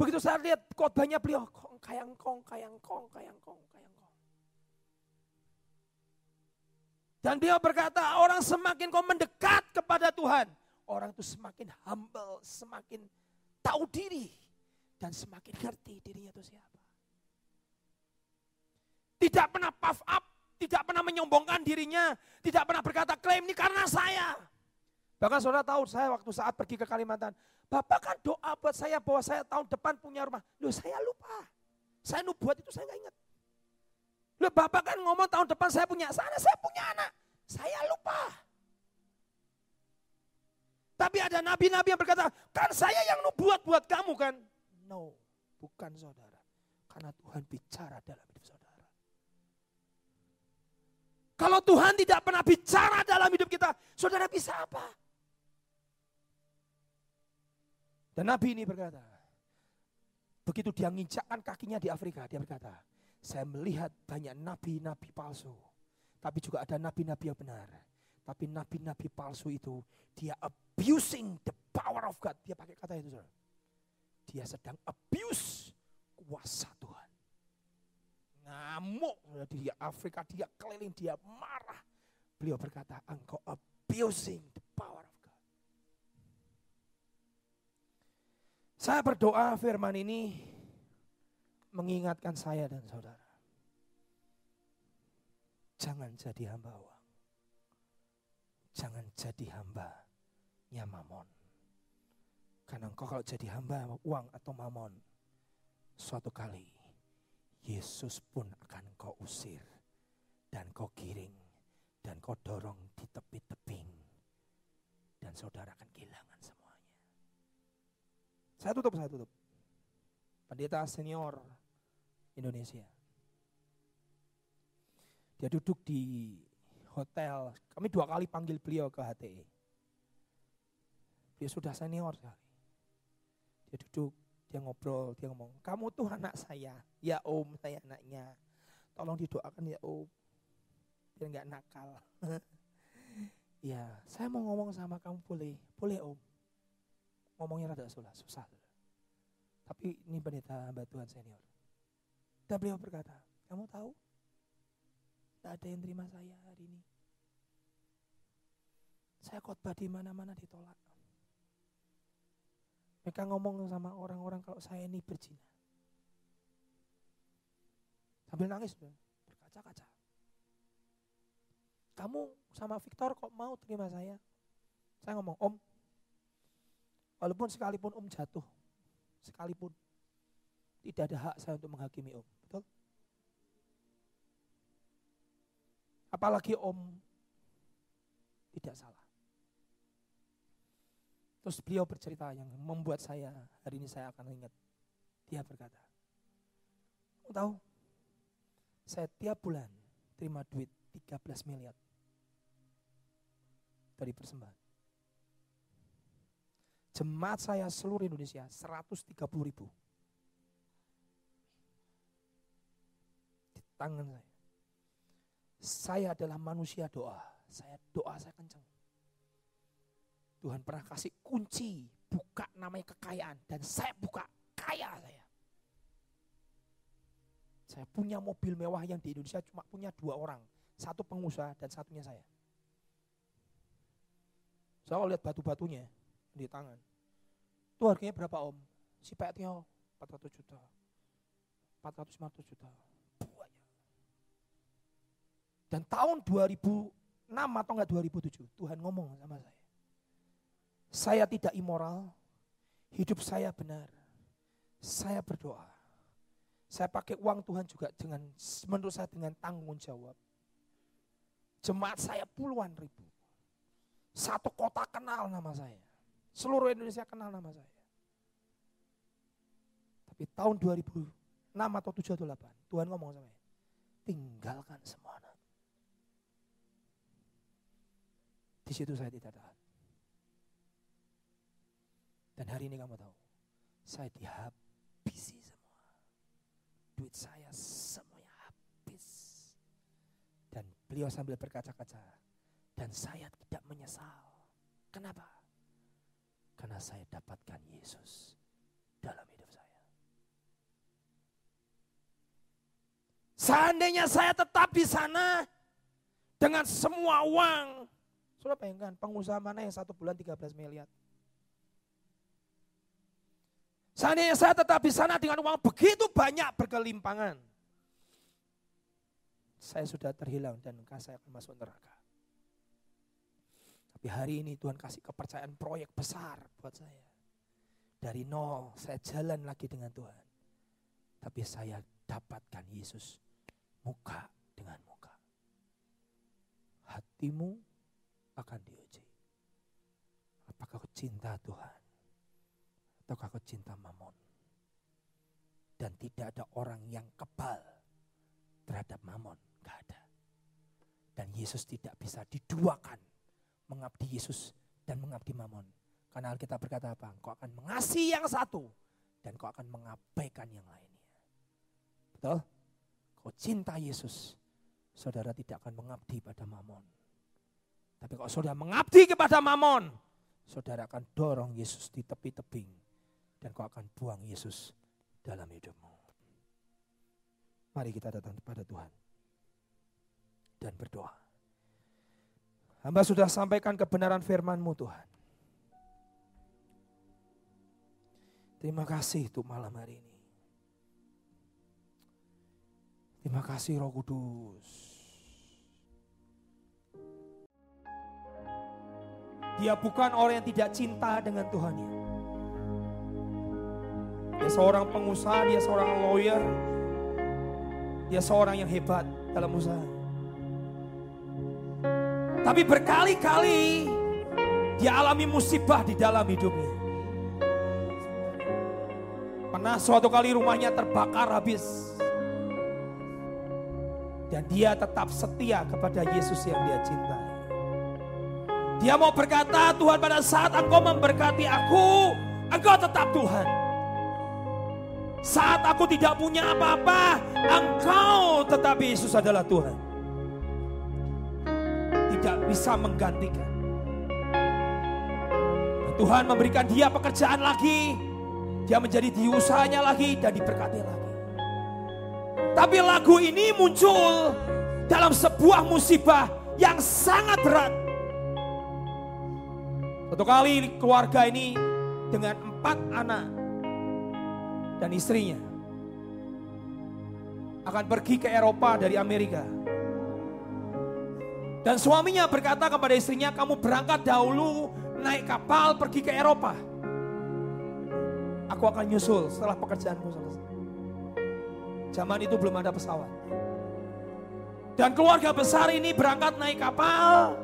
Begitu saya lihat khotbahnya beliau, kong kayang kong, kayang kong, kayang kong, kayang kong. Dan beliau berkata, orang semakin kau mendekat kepada Tuhan, orang itu semakin humble, semakin tahu diri, dan semakin ngerti dirinya itu siapa. Tidak pernah puff up, tidak pernah menyombongkan dirinya, tidak pernah berkata klaim ini karena saya. Bahkan saudara tahu saya waktu saat pergi ke Kalimantan, Bapak kan doa buat saya bahwa saya tahun depan punya rumah. Loh saya lupa. Saya nubuat itu saya nggak ingat. Loh Bapak kan ngomong tahun depan saya punya sana, saya punya anak. Saya lupa. Tapi ada nabi-nabi yang berkata, kan saya yang nubuat buat kamu kan. No, bukan saudara. Karena Tuhan bicara dalam hidup saudara. Kalau Tuhan tidak pernah bicara dalam hidup kita, saudara bisa apa? Dan Nabi ini berkata, begitu dia nginjakkan kakinya di Afrika, dia berkata, saya melihat banyak nabi-nabi palsu. Tapi juga ada nabi-nabi yang benar. Tapi nabi-nabi palsu itu, dia abusing the power of God. Dia pakai kata itu, saudara. Dia sedang abuse kuasa Tuhan. Ngamuk di Afrika, dia keliling, dia marah. Beliau berkata, engkau abusing the power of God. Saya berdoa firman ini mengingatkan saya dan saudara. Jangan jadi hamba uang. Jangan jadi hamba nyamamon. Karena engkau kalau jadi hamba uang atau mamon, suatu kali Yesus pun akan kau usir dan kau giring dan kau dorong di tepi tebing dan saudara akan kehilangan semuanya. Saya tutup, saya tutup. Pendeta senior Indonesia. Dia duduk di hotel. Kami dua kali panggil beliau ke HTE. Dia sudah senior sekali. Dia duduk, dia ngobrol, dia ngomong, kamu tuh anak saya. Ya om, saya anaknya. Tolong didoakan ya om. Biar nggak nakal. ya, saya mau ngomong sama kamu boleh. Boleh om. Ngomongnya rada susah, susah. Tapi ini pendeta hamba Tuhan senior. Dan beliau berkata, kamu tahu tidak ada yang terima saya hari ini. Saya khotbah di mana-mana ditolak. Mereka ngomong sama orang-orang kalau saya ini berzina. Sambil nangis, berkaca-kaca. Kamu sama Victor kok mau terima saya? Saya ngomong, Om, walaupun sekalipun Om jatuh, sekalipun, tidak ada hak saya untuk menghakimi Om. Apalagi om tidak salah. Terus beliau bercerita yang membuat saya, hari ini saya akan ingat. Dia berkata, kamu tahu, saya tiap bulan terima duit 13 miliar dari persembahan. Jemaat saya seluruh Indonesia 130 ribu. Di tangan saya. Saya adalah manusia doa. Saya doa saya kencang. Tuhan pernah kasih kunci buka namanya kekayaan dan saya buka kaya saya. Saya punya mobil mewah yang di Indonesia cuma punya dua orang, satu pengusaha dan satunya saya. Saya lihat batu-batunya di tangan. Itu harganya berapa om? Si Pak Tio 400 juta, 450 juta. Dan tahun 2006 atau enggak 2007, Tuhan ngomong sama saya. Saya tidak immoral, hidup saya benar. Saya berdoa. Saya pakai uang Tuhan juga dengan menurut saya dengan tanggung jawab. Jemaat saya puluhan ribu. Satu kota kenal nama saya. Seluruh Indonesia kenal nama saya. Tapi tahun 2006 atau 7 atau 8, Tuhan ngomong sama saya. Tinggalkan semua Di situ saya tidak tahan. Dan hari ini kamu tahu, saya dihabisi semua. Duit saya semuanya habis. Dan beliau sambil berkaca-kaca. Dan saya tidak menyesal. Kenapa? Karena saya dapatkan Yesus dalam hidup saya. Seandainya saya tetap di sana dengan semua uang Sudah bayangkan pengusaha mana yang satu bulan 13 miliar. Seandainya saya tetap di sana dengan uang begitu banyak berkelimpangan. Saya sudah terhilang dan saya akan masuk neraka. Tapi hari ini Tuhan kasih kepercayaan proyek besar buat saya. Dari nol saya jalan lagi dengan Tuhan. Tapi saya dapatkan Yesus muka dengan muka. Hatimu akan diuji. Apakah kau cinta Tuhan? Ataukah kau cinta mamon? Dan tidak ada orang yang kebal terhadap mamon. Gak ada. Dan Yesus tidak bisa diduakan mengabdi Yesus dan mengabdi mamon. Karena Alkitab berkata apa? Engkau akan mengasihi yang satu dan kau akan mengabaikan yang lainnya. Betul? Kau cinta Yesus, saudara tidak akan mengabdi pada mamon. Tapi kalau saudara mengabdi kepada mamon, saudara akan dorong Yesus di tepi tebing. Dan kau akan buang Yesus dalam hidupmu. Mari kita datang kepada Tuhan. Dan berdoa. Hamba sudah sampaikan kebenaran firman-Mu Tuhan. Terima kasih untuk malam hari ini. Terima kasih Roh Kudus. Dia bukan orang yang tidak cinta dengan Tuhannya. Dia seorang pengusaha, dia seorang lawyer. Dia seorang yang hebat dalam usaha. Tapi berkali-kali dia alami musibah di dalam hidupnya. Pernah suatu kali rumahnya terbakar habis. Dan dia tetap setia kepada Yesus yang dia cintai. Dia mau berkata, Tuhan pada saat engkau memberkati aku, engkau tetap Tuhan. Saat aku tidak punya apa-apa, engkau tetap Yesus adalah Tuhan. Tidak bisa menggantikan. Tuhan memberikan dia pekerjaan lagi dia menjadi di usahanya lagi dan diberkati lagi. Tapi lagu ini muncul dalam sebuah musibah yang sangat berat. Satu kali keluarga ini dengan empat anak dan istrinya akan pergi ke Eropa dari Amerika. Dan suaminya berkata kepada istrinya, kamu berangkat dahulu naik kapal pergi ke Eropa. Aku akan nyusul setelah pekerjaanku selesai. Zaman itu belum ada pesawat. Dan keluarga besar ini berangkat naik kapal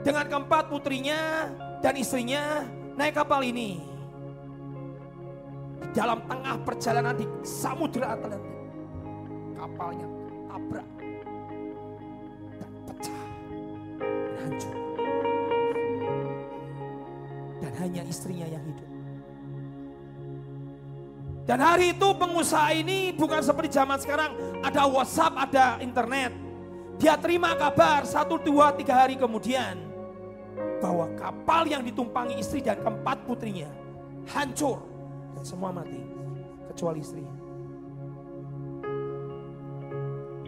dengan keempat putrinya dan istrinya naik kapal ini. Di dalam tengah perjalanan di Samudra Atlantik. Kapalnya tabrak dan pecah dan hancur. Dan hanya istrinya yang hidup. Dan hari itu pengusaha ini bukan seperti zaman sekarang ada WhatsApp, ada internet. Dia terima kabar satu, dua, tiga hari kemudian bahwa kapal yang ditumpangi istri dan keempat putrinya hancur dan semua mati kecuali istrinya.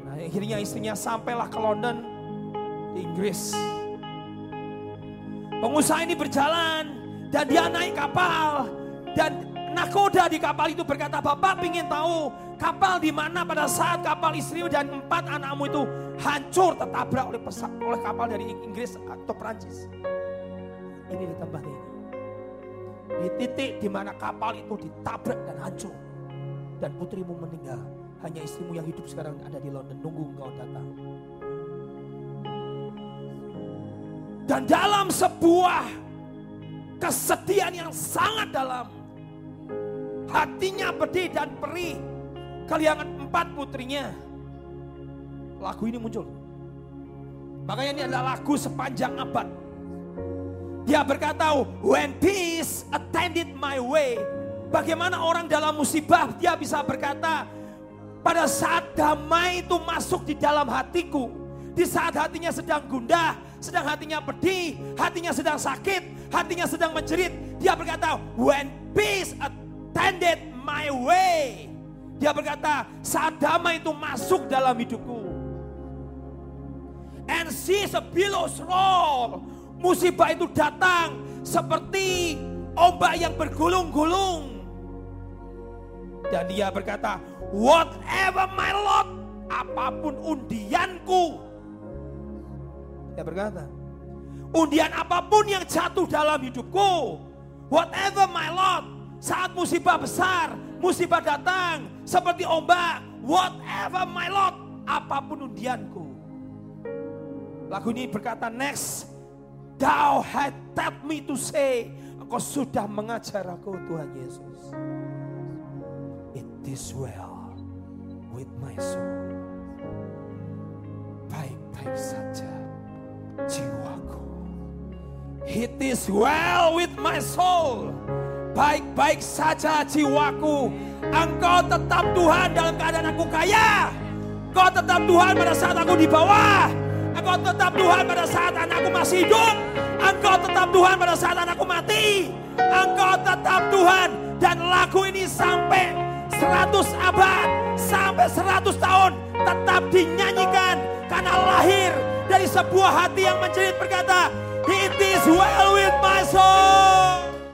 Nah, akhirnya istrinya sampailah ke London di Inggris. Pengusaha ini berjalan dan dia naik kapal dan Nakoda di kapal itu berkata, Bapak ingin tahu kapal di mana pada saat kapal istri dan empat anakmu itu hancur tertabrak oleh pesawat oleh kapal dari Inggris atau Perancis. Ini di tempat ini. Di titik di mana kapal itu ditabrak dan hancur. Dan putrimu meninggal. Hanya istrimu yang hidup sekarang ada di London. Nunggu engkau datang. Dan dalam sebuah kesedihan yang sangat dalam hatinya pedih dan perih. Kaliangan empat putrinya. Lagu ini muncul. Makanya ini adalah lagu sepanjang abad. Dia berkata, when peace attended my way. Bagaimana orang dalam musibah dia bisa berkata, pada saat damai itu masuk di dalam hatiku. Di saat hatinya sedang gundah, sedang hatinya pedih, hatinya sedang sakit, hatinya sedang menjerit. Dia berkata, when peace attended tended my way. Dia berkata, saat damai itu masuk dalam hidupku. And sees a billows roll. Musibah itu datang seperti ombak yang bergulung-gulung. Dan dia berkata, whatever my lot, apa pun undianku. Dia berkata, undian apa pun yang jatuh dalam hidupku, whatever my lot, saat musibah besar, musibah datang seperti ombak, whatever my lot, apa pun undianku. Lagu ini berkata next, thou had taught me to say, engkau sudah mengajar aku Tuhan Yesus. It is well with my soul. Baik-baik saja jiwaku. It is well with my soul. Baik-baik saja jiwaku. Engkau tetap Tuhan dalam keadaan aku kaya. Engkau tetap Tuhan pada saat aku di bawah. Engkau tetap Tuhan pada saat anakku masih hidup. Engkau tetap Tuhan pada saat anakku mati. Engkau tetap Tuhan. Dan lagu ini sampai 100 abad, sampai 100 tahun tetap dinyanyikan karena lahir dari sebuah hati yang menjerit berkata, It is well